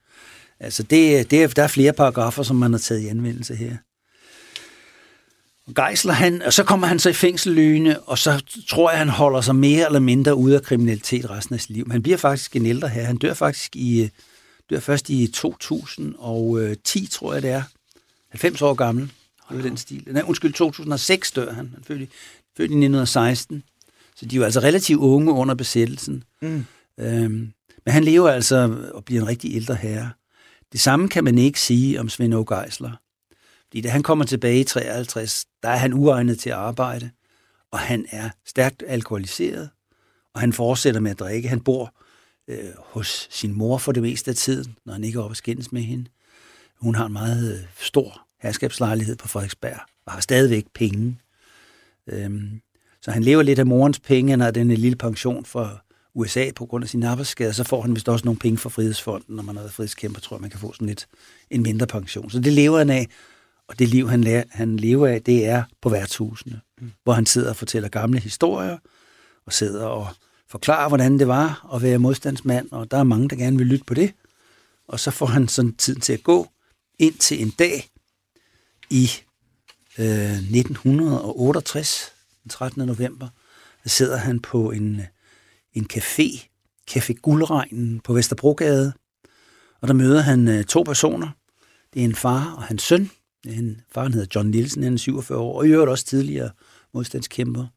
Altså det, det, der er flere paragrafer, som man har taget i anvendelse her. Geisler, han, og så kommer han så i fængselløne, og så tror jeg, han holder sig mere eller mindre ude af kriminalitet resten af sit liv. Han bliver faktisk en ældre her. Han dør faktisk i, dør først i 2010, tror jeg det er. 90 år gammel. Det den stil. Nej, undskyld, 2006 dør han. Han er født i, født i 1916. Så de var altså relativt unge under besættelsen. Mm. Øhm, men han lever altså og bliver en rigtig ældre herre. Det samme kan man ikke sige om Svend Geisler. Fordi da han kommer tilbage i 53, der er han uegnet til at arbejde, og han er stærkt alkoholiseret, og han fortsætter med at drikke. Han bor øh, hos sin mor for det meste af tiden, når han ikke er oppe og skændes med hende. Hun har en meget øh, stor herskabslejlighed på Frederiksberg, og har stadigvæk penge. Øhm, så han lever lidt af morens penge, når den lille pension for USA på grund af sin arbejdsskade, så får han vist også nogle penge fra Frihedsfonden, når man har været frihedskæmper, tror jeg, man kan få sådan lidt en mindre pension. Så det lever han af, og det liv, han, lærer, han lever af, det er på værtshusene, mm. hvor han sidder og fortæller gamle historier, og sidder og forklare, hvordan det var at være modstandsmand, og der er mange, der gerne vil lytte på det. Og så får han sådan tid til at gå ind til en dag i øh, 1968, den 13. november, der sidder han på en, en café, Café Guldregnen på Vesterbrogade, og der møder han øh, to personer. Det er en far og hans søn, han, faren hedder John Nielsen, han er 47 år, og i øvrigt også tidligere modstandskæmper.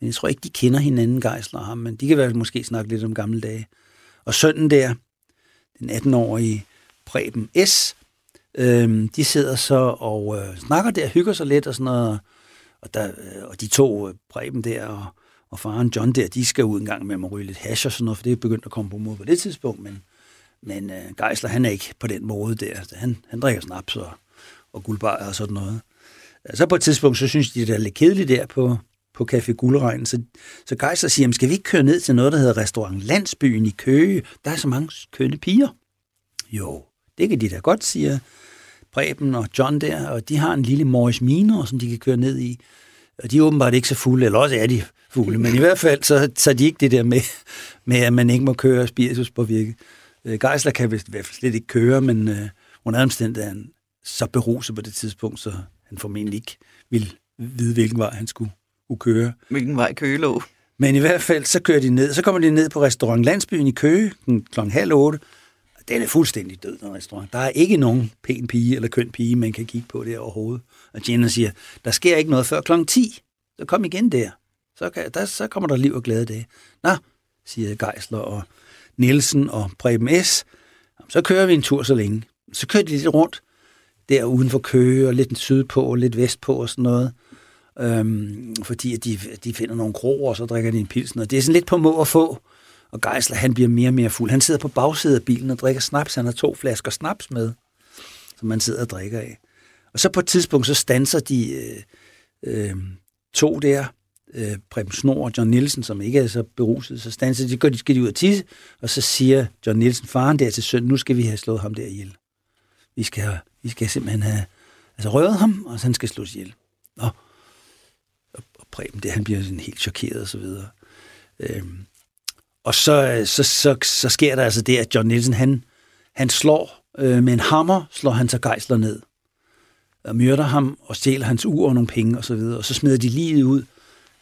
Men jeg tror ikke, de kender hinanden, Geisler og ham, men de kan vel måske snakke lidt om gamle dage. Og sønnen der, den 18-årige Preben S., Øhm, de sidder så og øh, snakker der, hygger sig lidt og sådan noget. Og, der, øh, og de to, øh, Preben der og, og faren John der, de skal ud en gang med at ryge lidt hash og sådan noget, for det er begyndt at komme på mod på det tidspunkt. Men, men øh, Geisler, han er ikke på den måde der. Han, han drikker snaps og, og guldbar og sådan noget. Så på et tidspunkt, så synes de, det er lidt kedeligt der på, på Café Guldregn. Så, så Geisler siger, skal vi ikke køre ned til noget, der hedder Restaurant Landsbyen i Køge? Der er så mange kønne piger. Jo, det kan de da godt, siger Preben og John der, og de har en lille Morris Minor, som de kan køre ned i. Og de er åbenbart ikke så fulde, eller også er de fulde, men i hvert fald, så, så de ikke det der med, med, at man ikke må køre spiritus på virke. Øh, Geisler kan vist i hvert fald slet ikke køre, men øh, under omstændighed er han så beruset på det tidspunkt, så han formentlig ikke ville vide, hvilken vej han skulle, skulle køre. Hvilken vej Køge lå. Men i hvert fald, så kører de ned. Så kommer de ned på restaurant Landsbyen i Køge kl. halv otte. Den er fuldstændig død, den restaurant. Der er ikke nogen pæn pige eller køn pige, man kan kigge på der overhovedet. Og Jenna siger, der sker ikke noget før kl. 10. Så kom igen der. Så, kan, der, så kommer der liv og glæde det. Nå, siger Geisler og Nielsen og Preben S. Så kører vi en tur så længe. Så kører de lidt rundt der uden for Køge og lidt sydpå og lidt vestpå og sådan noget. Øhm, fordi at de, de finder nogle kroer, og så drikker de en pilsen. Og det er sådan lidt på må at få. Og Geisler, han bliver mere og mere fuld. Han sidder på bagsædet af bilen og drikker snaps. Han har to flasker snaps med, som man sidder og drikker af. Og så på et tidspunkt, så stanser de øh, øh, to der, øh, Preben Snor og John Nielsen, som ikke er så beruset, så stanser de, går de, skal de ud og tisse, og så siger John Nielsen, faren der til søn, nu skal vi have slået ham der ihjel. Vi skal, vi skal simpelthen have altså røvet ham, og så han skal slås ihjel. Nå. Preben, det, han bliver sådan helt chokeret og så videre. Øhm, og så, så, så, så sker der altså det, at John Nielsen, han, han slår øh, med en hammer, slår han så gejsler ned. Og myrder ham og stjæler hans ur og nogle penge og så videre. Og så smider de livet ud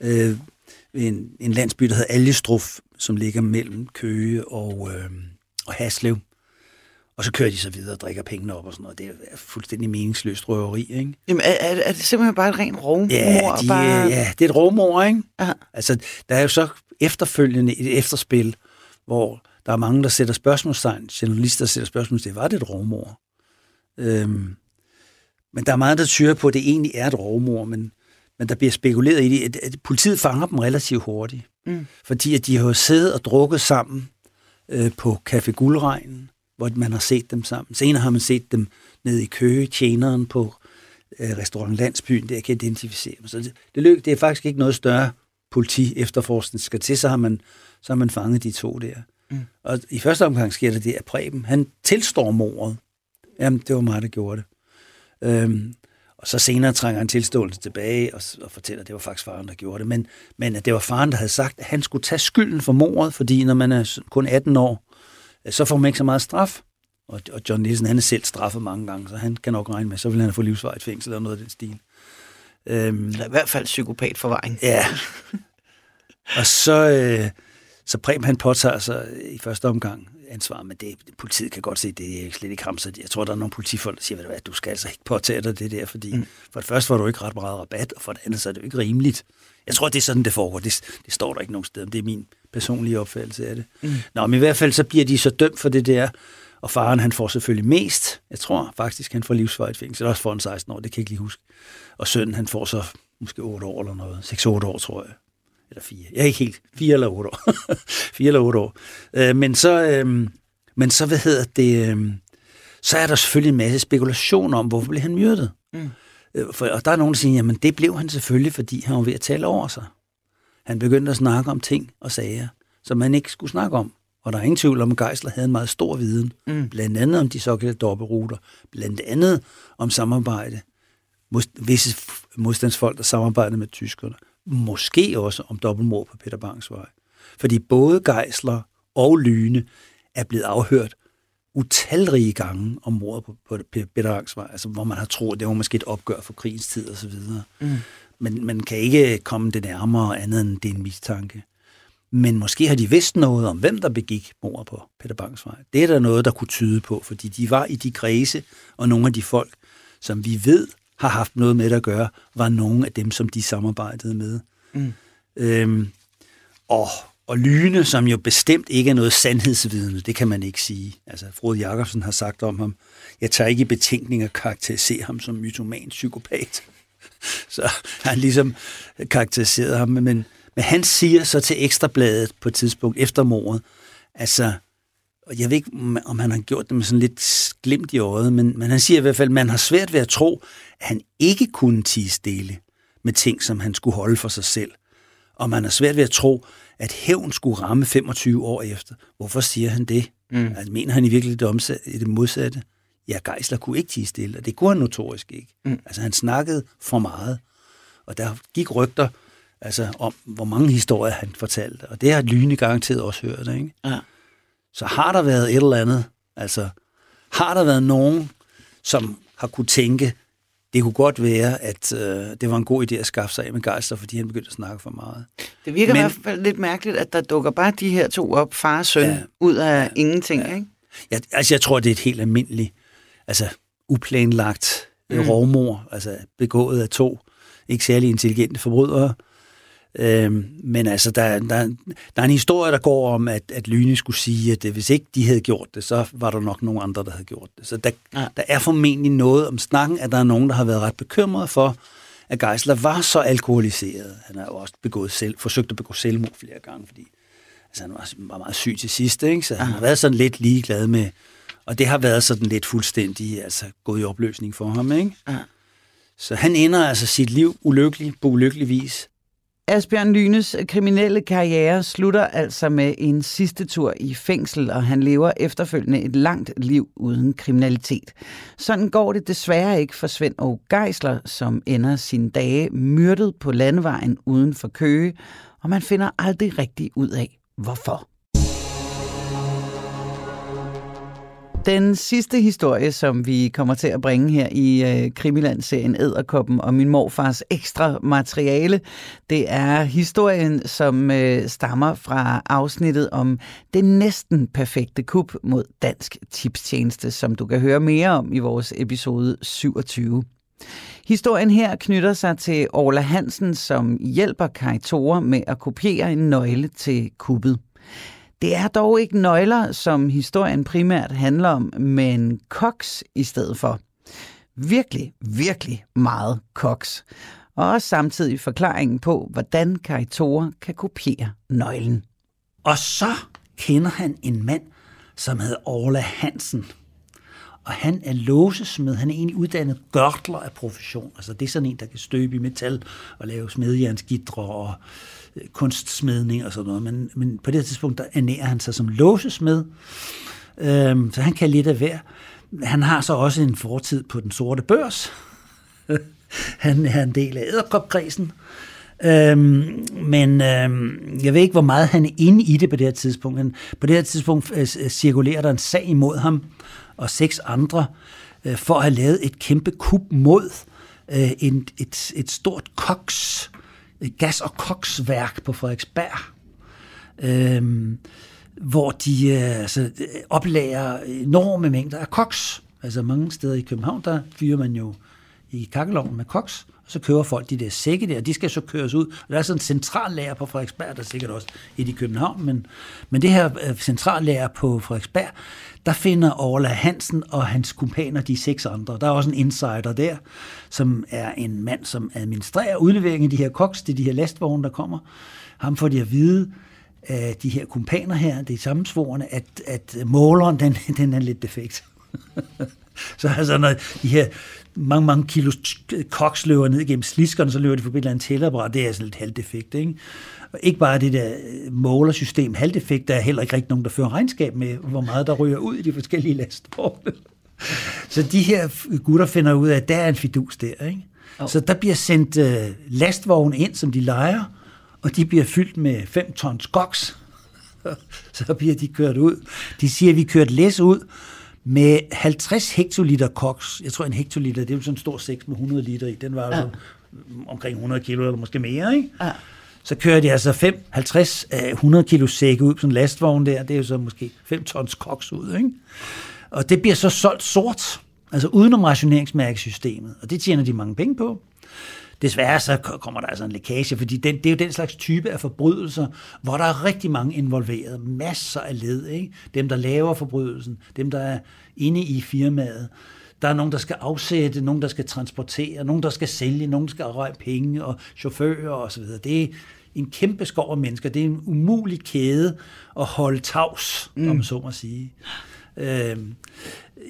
øh, ved en, en landsby, der hedder Algestruf, som ligger mellem Køge og, øh, og Haslev. Og så kører de så videre og drikker pengene op og sådan noget. Det er fuldstændig meningsløst røveri, ikke? Jamen, er, er, er det simpelthen bare et rent rovmor? Ja, de, bare... ja, det er et rovmor, ikke? Aha. Altså, der er jo så efterfølgende et efterspil, hvor der er mange, der sætter spørgsmålstegn, journalister sætter spørgsmålstegn, var det et rovmor? Øhm, men der er meget, der tyder på, at det egentlig er et rovmor, men, men der bliver spekuleret i det, at, at politiet fanger dem relativt hurtigt. Mm. Fordi at de har siddet og drukket sammen øh, på Café Guldregnen, hvor man har set dem sammen. Senere har man set dem nede i Køge, tjeneren på øh, restaurant Landsbyen, der kan identificere dem. Så det, det, lyk, det er faktisk ikke noget større politi efterforskning skal til, så har man, så har man fanget de to der. Mm. Og i første omgang sker det det, at Preben, han tilstår mordet. Jamen, det var mig, der gjorde det. Øhm, og så senere trænger han tilståelse tilbage og, og fortæller, at det var faktisk faren, der gjorde det. Men, men at det var faren, der havde sagt, at han skulle tage skylden for mordet, fordi når man er kun 18 år, så får man ikke så meget straf. Og, og John Nielsen, han er selv straffet mange gange, så han kan nok regne med, så vil han få livsvarigt fængsel eller noget af den stil. Øhm, eller i hvert fald psykopat vejen. Ja. og så, øh, så Prem, han påtager sig i første omgang ansvar, men det, politiet kan godt se, det er slet ikke ham. Så jeg tror, der er nogle politifolk, der siger, ved du hvad, du skal altså ikke påtage dig det der, fordi mm. for det første var du ikke ret meget rabat, og for det andet så er det jo ikke rimeligt. Jeg tror, det er sådan, det foregår. Det, det står der ikke nogen sted. Det er min personlige opfattelse af det. Mm. Nå, men i hvert fald så bliver de så dømt for det der, og faren han får selvfølgelig mest. Jeg tror faktisk, han får livsvarigt fængsel. Også for en 16 år, det kan jeg ikke lige huske. Og sønnen, han får så måske 8 år eller noget. 6-8 år, tror jeg. Eller 4. Jeg er ikke helt. 4 eller 8 år. 4 eller 8 år. Øh, men så, øh, men så, hvad hedder det, øh, så er der selvfølgelig en masse spekulation om, hvorfor blev han myrdet. Mm. Øh, for, og der er nogen, der siger, jamen det blev han selvfølgelig, fordi han var ved at tale over sig. Han begyndte at snakke om ting og sager, som man ikke skulle snakke om. Og der er ingen tvivl om, at Geisler havde en meget stor viden, mm. blandt andet om de såkaldte dobbeltruter, blandt andet om samarbejde, visse modstandsfolk, der samarbejdede med tyskerne, måske også om dobbeltmord på Peter Bangs vej. Fordi både Geisler og Lyne er blevet afhørt utalrige gange om mordet på, på Peter Bangs vej, altså hvor man har troet, det var måske et opgør for krigens tid og så videre. Mm. Men man kan ikke komme det nærmere andet end det er en mistanke. Men måske har de vidst noget om, hvem der begik mordet på Peter Bangs vej. Det er der noget, der kunne tyde på, fordi de var i de kredse, og nogle af de folk, som vi ved har haft noget med at gøre, var nogle af dem, som de samarbejdede med. Mm. Øhm, og og Lyne, som jo bestemt ikke er noget sandhedsvidende, det kan man ikke sige. Altså, Frode Jacobsen har sagt om ham, jeg tager ikke i betænkning at karakterisere ham som mytoman psykopat. Så han ligesom karakteriseret ham, men, men han siger så til Ekstrabladet på et tidspunkt efter mordet, altså, og jeg ved ikke, om han har gjort det med sådan lidt glimt i øjet, men, men han siger i hvert fald, at man har svært ved at tro, at han ikke kunne tige stille med ting, som han skulle holde for sig selv. Og man har svært ved at tro, at hævn skulle ramme 25 år efter. Hvorfor siger han det? Mm. Altså, mener han i virkeligheden det, det modsatte? Ja, Geisler kunne ikke tige stille, og det kunne han notorisk ikke. Mm. Altså, han snakkede for meget. Og der gik rygter altså, om, hvor mange historier han fortalte. Og det har Lyne garanteret også hørt, ikke? Ja. Så har der været et eller andet, altså, har der været nogen, som har kunne tænke, det kunne godt være, at øh, det var en god idé at skaffe sig af med Geisler, fordi han begyndte at snakke for meget. Det virker Men, i hvert fald lidt mærkeligt, at der dukker bare de her to op, far og søn, ja, ud af ja, ingenting, ja. ikke? Ja, altså, jeg tror, det er et helt almindeligt, altså uplanlagt mm. rovmor, altså begået af to ikke særlig intelligente forbrydere, Øhm, men altså, der, der, der er en historie, der går om, at, at Lyne skulle sige, at hvis ikke de havde gjort det, så var der nok nogen andre, der havde gjort det. Så der, ja. der er formentlig noget om snakken, at der er nogen, der har været ret bekymret for, at Geisler var så alkoholiseret. Han har jo også begået selv, forsøgt at begå selvmord flere gange, fordi altså, han var, var meget syg til sidst, ikke? så han ja. har været sådan lidt ligeglad med, og det har været sådan lidt fuldstændig altså, gået i opløsning for ham. Ikke? Ja. Så han ender altså sit liv ulykkelig, på ulykkelig vis. Asbjørn Lynes kriminelle karriere slutter altså med en sidste tur i fængsel, og han lever efterfølgende et langt liv uden kriminalitet. Sådan går det desværre ikke for Svend og Geisler, som ender sine dage myrdet på landevejen uden for Køge, og man finder aldrig rigtig ud af, hvorfor. Den sidste historie, som vi kommer til at bringe her i øh, Krimiland-serien Æderkoppen og min morfars ekstra materiale, det er historien, som øh, stammer fra afsnittet om det næsten perfekte kup mod Dansk Tipstjeneste, som du kan høre mere om i vores episode 27. Historien her knytter sig til Orla Hansen, som hjælper Kai Tore med at kopiere en nøgle til kuppet. Det er dog ikke nøgler, som historien primært handler om, men koks i stedet for. Virkelig, virkelig meget koks. Og også samtidig forklaringen på, hvordan Karitore kan kopiere nøglen. Og så kender han en mand, som hedder Orla Hansen. Og han er låsesmed. Han er egentlig uddannet gørtler af profession. Altså det er sådan en, der kan støbe i metal og lave smedjernsgitre og kunstsmedning og sådan noget, men, men på det tidspunkt, der ernærer han sig som låsesmed, øhm, så han kan lidt af hver. Han har så også en fortid på den sorte børs. han er en del af æderkopkredsen. Øhm, men øhm, jeg ved ikke, hvor meget han er inde i det på det her tidspunkt. Men på det her tidspunkt øh, cirkulerer der en sag imod ham og seks andre øh, for at have lavet et kæmpe kup mod øh, en, et, et stort koks gas- og koksværk på Frederiksberg, øh, hvor de øh, altså, oplager enorme mængder af koks. Altså mange steder i København, der fyrer man jo i kakkeloven med koks, og så kører folk de der sække der, og de skal så køres ud. Og der er sådan en centrallager på Frederiksberg, der er sikkert også et i København, men, men det her øh, centrallager på Frederiksberg, der finder Orla Hansen og hans kumpaner de seks andre. Der er også en insider der, som er en mand, som administrerer udleveringen af de her koks, det er de her lastvogne, der kommer. Ham får de at vide, af de her kumpaner her, det er sammensvorene, at, at måleren, den, den er lidt defekt. så altså, når de her mange, mange kilo koks løber ned gennem sliskerne, så løber de forbi et eller andet tælleapparat, det er altså lidt halvdefekt, ikke? Og ikke bare det der målersystem halvdefekt, der er heller ikke rigtig nogen, der fører regnskab med, hvor meget der ryger ud i de forskellige lastvogne. Så de her gutter finder ud af, at der er en fidus der, ikke? Oh. Så der bliver sendt uh, lastvogne ind, som de leger, og de bliver fyldt med 5 tons koks. så bliver de kørt ud. De siger, at vi kørte læs ud, med 50 hektoliter koks. Jeg tror, en hektoliter, det er jo sådan en stor sæk med 100 liter i. Den var ja. altså omkring 100 kilo eller måske mere, ikke? Ja. Så kører de altså 5, 50, 100 kilo sække ud på sådan en lastvogn der. Det er jo så måske 5 tons koks ud, ikke? Og det bliver så solgt sort, altså udenom rationeringsmærkesystemet. Og det tjener de mange penge på. desværre så kommer der altså en lækage, fordi den, det er jo den slags type af forbrydelser, hvor der er rigtig mange involveret, masser af led, ikke? dem der laver forbrydelsen, dem der er inde i firmaet, der er nogen, der skal afsætte, nogen, der skal transportere, nogen, der skal sælge, nogen, der skal røre penge, og chauffører osv. Det er en kæmpe skov af mennesker. Det er en umulig kæde at holde tavs, mm. om så må sige. Øh,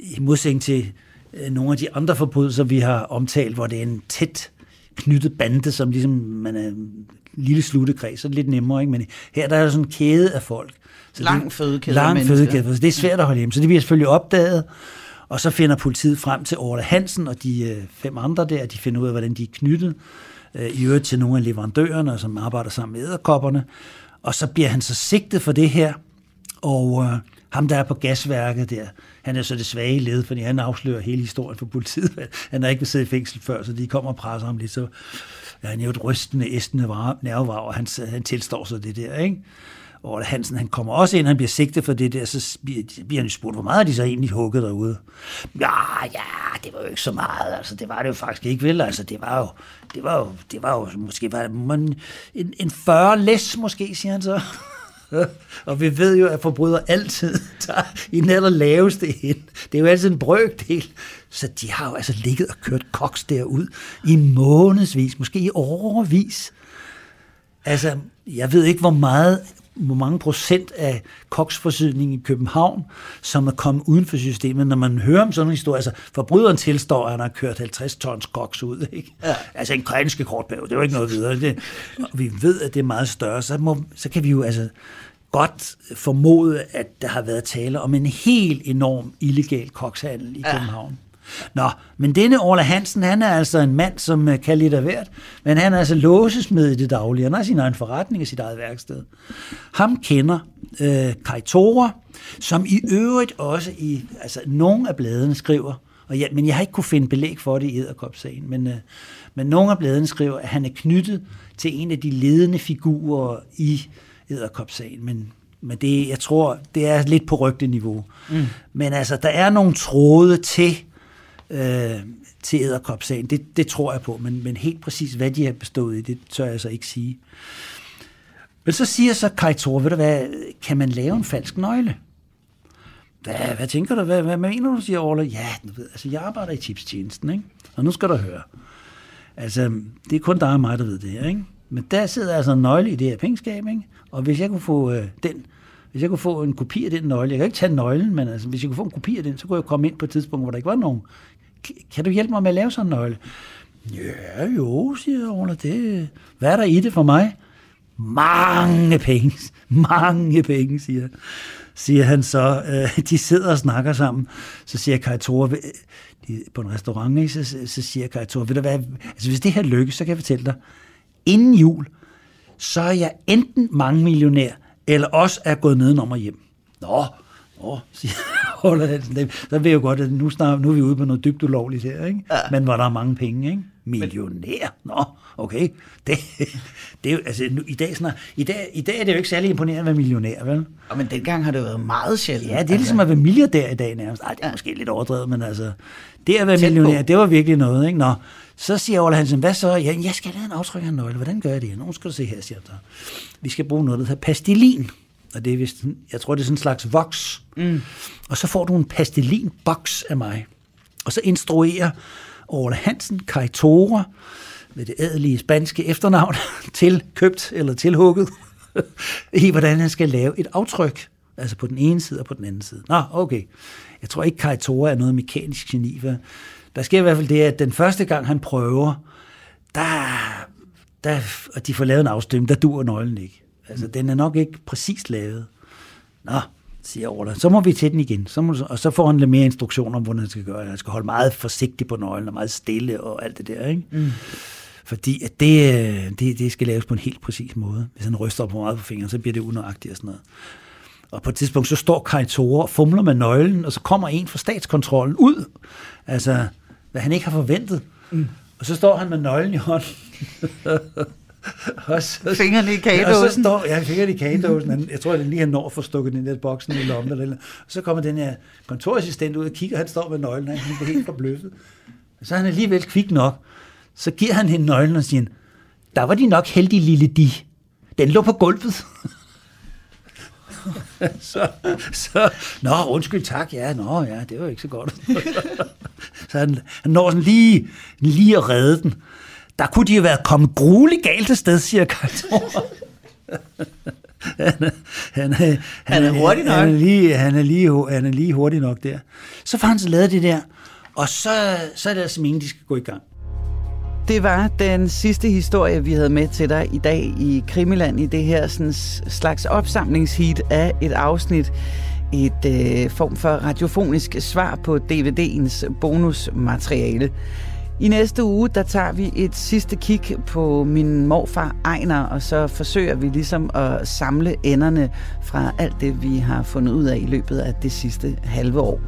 I modsætning til øh, nogle af de andre forbrydelser, vi har omtalt, hvor det er en tæt knyttet bande, som ligesom man er en lille sluttekreds, så er det lidt nemmere, ikke? men her der er sådan en kæde af folk. Så lang fødekæde Lang fødekæde, så det er svært at holde hjem. Så det bliver selvfølgelig opdaget, og så finder politiet frem til Orla Hansen og de øh, fem andre der, de finder ud af, hvordan de er knyttet, øh, i øvrigt til nogle af leverandørerne, som arbejder sammen med æderkopperne. Og så bliver han så sigtet for det her, og øh, ham, der er på gasværket der, han er så det svage led, fordi han afslører hele historien for politiet. Han har ikke siddet i fængsel før, så de kommer og presser ham lidt. Så ja, han er jo et rystende, æstende nervevar, og han, han tilstår sig det der, ikke? Og Hansen, han kommer også ind, han bliver sigtet for det der, så bliver han spurgt, hvor meget er de så egentlig hugget derude? Ja, ja, det var jo ikke så meget, altså det var det jo faktisk ikke vel, altså det var jo, det var jo, det var jo måske var man, en, en 40 læs måske, siger han så. og vi ved jo, at forbryder altid tager i den aller laveste ind. Det er jo altid en brøkdel. Så de har jo altså ligget og kørt koks derud i månedsvis, måske i overvis. Altså, jeg ved ikke, hvor meget hvor mange procent af koksforsyningen i København, som er kommet uden for systemet, når man hører om sådan en historie. Altså, forbryderen tilstår, at han har kørt 50 tons koks ud. Ikke? Ja. Altså en krænske kortbæv, det er jo ikke noget videre. Det, vi ved, at det er meget større, så, må, så kan vi jo altså godt formode, at der har været tale om en helt enorm illegal kokshandel i København. Nå, men denne Orla Hansen, han er altså en mand, som øh, kan lidt af hvert, men han er altså låsesmed i det daglige. Han har sin egen forretning i sit eget værksted. Ham kender øh, Kai Tore, som i øvrigt også i altså, nogle af bladene skriver, og ja, men jeg har ikke kunne finde belæg for det i Æderkop-sagen, men, øh, men nogle af bladene skriver, at han er knyttet til en af de ledende figurer i Æderkop-sagen, men men det, jeg tror, det er lidt på rygteniveau. Mm. Men altså, der er nogle tråde til øh, til æderkopsagen. Det, det tror jeg på, men, men helt præcis, hvad de har bestået i, det tør jeg så ikke sige. Men så siger så Kai Thor, ved du hvad, kan man lave en falsk nøgle? Hvad, hvad tænker du? Hvad, hvad mener du, siger Orla? Ja, du ved, altså, jeg arbejder i tipstjenesten, ikke? og nu skal du høre. Altså, det er kun dig og mig, der ved det her, ikke? Men der sidder altså en nøgle i det her pengeskab, ikke? Og hvis jeg kunne få øh, den, hvis jeg kunne få en kopi af den nøgle, jeg kan ikke tage nøglen, men altså, hvis jeg kunne få en kopi af den, så kunne jeg komme ind på et tidspunkt, hvor der ikke var nogen kan du hjælpe mig med at lave sådan en nøgle? Ja, jo, siger Orla, det, hvad er der i det for mig? Mange penge, mange penge, siger, siger han så. Øh, de sidder og snakker sammen. Så siger Kai Tore, på en restaurant, ikke? Så, så siger Kai Tore, ved du hvad, altså hvis det her lykkes, så kan jeg fortælle dig, inden jul, så er jeg enten mange millionær, eller også er gået nedenom og hjem. Nå, Åh, siger Holder Hansen. Så ved jeg jo godt, at nu, snart, nu er vi ude på noget dybt ulovligt her, ikke? Ja. Men hvor der er mange penge, ikke? Millionær? Nå, okay. Det, det er jo, altså, nu, i, dag, snart, i, dag, i dag er det jo ikke særlig imponerende at være millionær, vel? Ja, men dengang har det været meget sjældent. Ja, det er altså. ligesom at være milliardær i dag nærmest. Ej, det er måske lidt overdrevet, men altså, det at være Tæt millionær, på. det var virkelig noget, ikke? Nå, så siger Ola Hansen, hvad så? Ja, jeg skal lave en aftryk af en nøgle. Hvordan gør jeg det? Nu skal du se her, siger han Vi skal bruge noget, der hedder pastilin og det er vist, jeg tror, det er sådan en slags voks. Mm. Og så får du en pastelin-boks af mig. Og så instruerer Orla Hansen, Kai Tore, med det adelige spanske efternavn, til købt eller tilhugget, i hvordan han skal lave et aftryk. Altså på den ene side og på den anden side. Nå, okay. Jeg tror ikke, Kai Tore er noget mekanisk geni. For der sker i hvert fald det, at den første gang, han prøver, der, der, og de får lavet en afstemning, der dur nøglen ikke. Altså, den er nok ikke præcis lavet. Nå, siger Orla. Så må vi til den igen. Så må, og så får han lidt mere instruktioner om, hvordan han skal gøre det. Han skal holde meget forsigtigt på nøglen, og meget stille og alt det der, ikke? Mm. Fordi at det, øh, det, det skal laves på en helt præcis måde. Hvis han ryster på meget på fingeren, så bliver det unøjagtigt og sådan noget. Og på et tidspunkt, så står Kai Tore og fumler med nøglen, og så kommer en fra statskontrollen ud. Altså, hvad han ikke har forventet. Mm. Og så står han med nøglen i hånden. og så, fingrene i kagedåsen. Og så står, ja, fingrene i kagedåsen. Jeg tror, at lige han når at få stukket den der boksen i lommen. Eller, og så kommer den her kontorassistent ud og kigger, han står med nøglen, han bliver helt forbløffet. Så er han alligevel kvik nok Så giver han hende nøglen og siger, der var de nok heldige lille de. Den lå på gulvet. så, så, nå, undskyld, tak, ja, nå, ja, det var ikke så godt. så han, han når sådan lige, lige at redde den. Der kunne de jo være kommet grueligt galt af sted, siger Karl han, han, han, han er hurtig nok. Han er, lige, han, er lige, han er lige hurtig nok der. Så får han så lavet det der, og så, så er det altså meningen, de skal gå i gang. Det var den sidste historie, vi havde med til dig i dag i Krimiland, i det her sådan, slags opsamlingsheat af et afsnit. Et øh, form for radiofonisk svar på DVD'ens bonusmateriale. I næste uge, der tager vi et sidste kig på min morfar Ejner, og så forsøger vi ligesom at samle enderne fra alt det, vi har fundet ud af i løbet af det sidste halve år.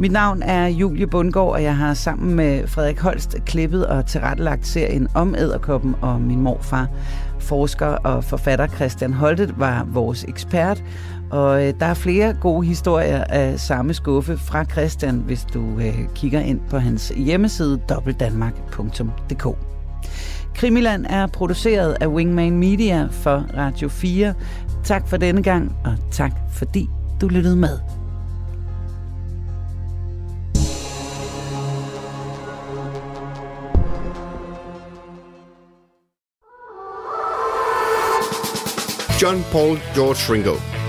Mit navn er Julie Bundgaard, og jeg har sammen med Frederik Holst klippet og tilrettelagt serien om æderkoppen og min morfar. Forsker og forfatter Christian Holtet var vores ekspert, og øh, der er flere gode historier af samme skuffe fra Christian, hvis du øh, kigger ind på hans hjemmeside dobbeltdanmark.dk. Krimiland er produceret af Wingman Media for Radio 4. Tak for denne gang, og tak fordi du lyttede med. John Paul George Ringo.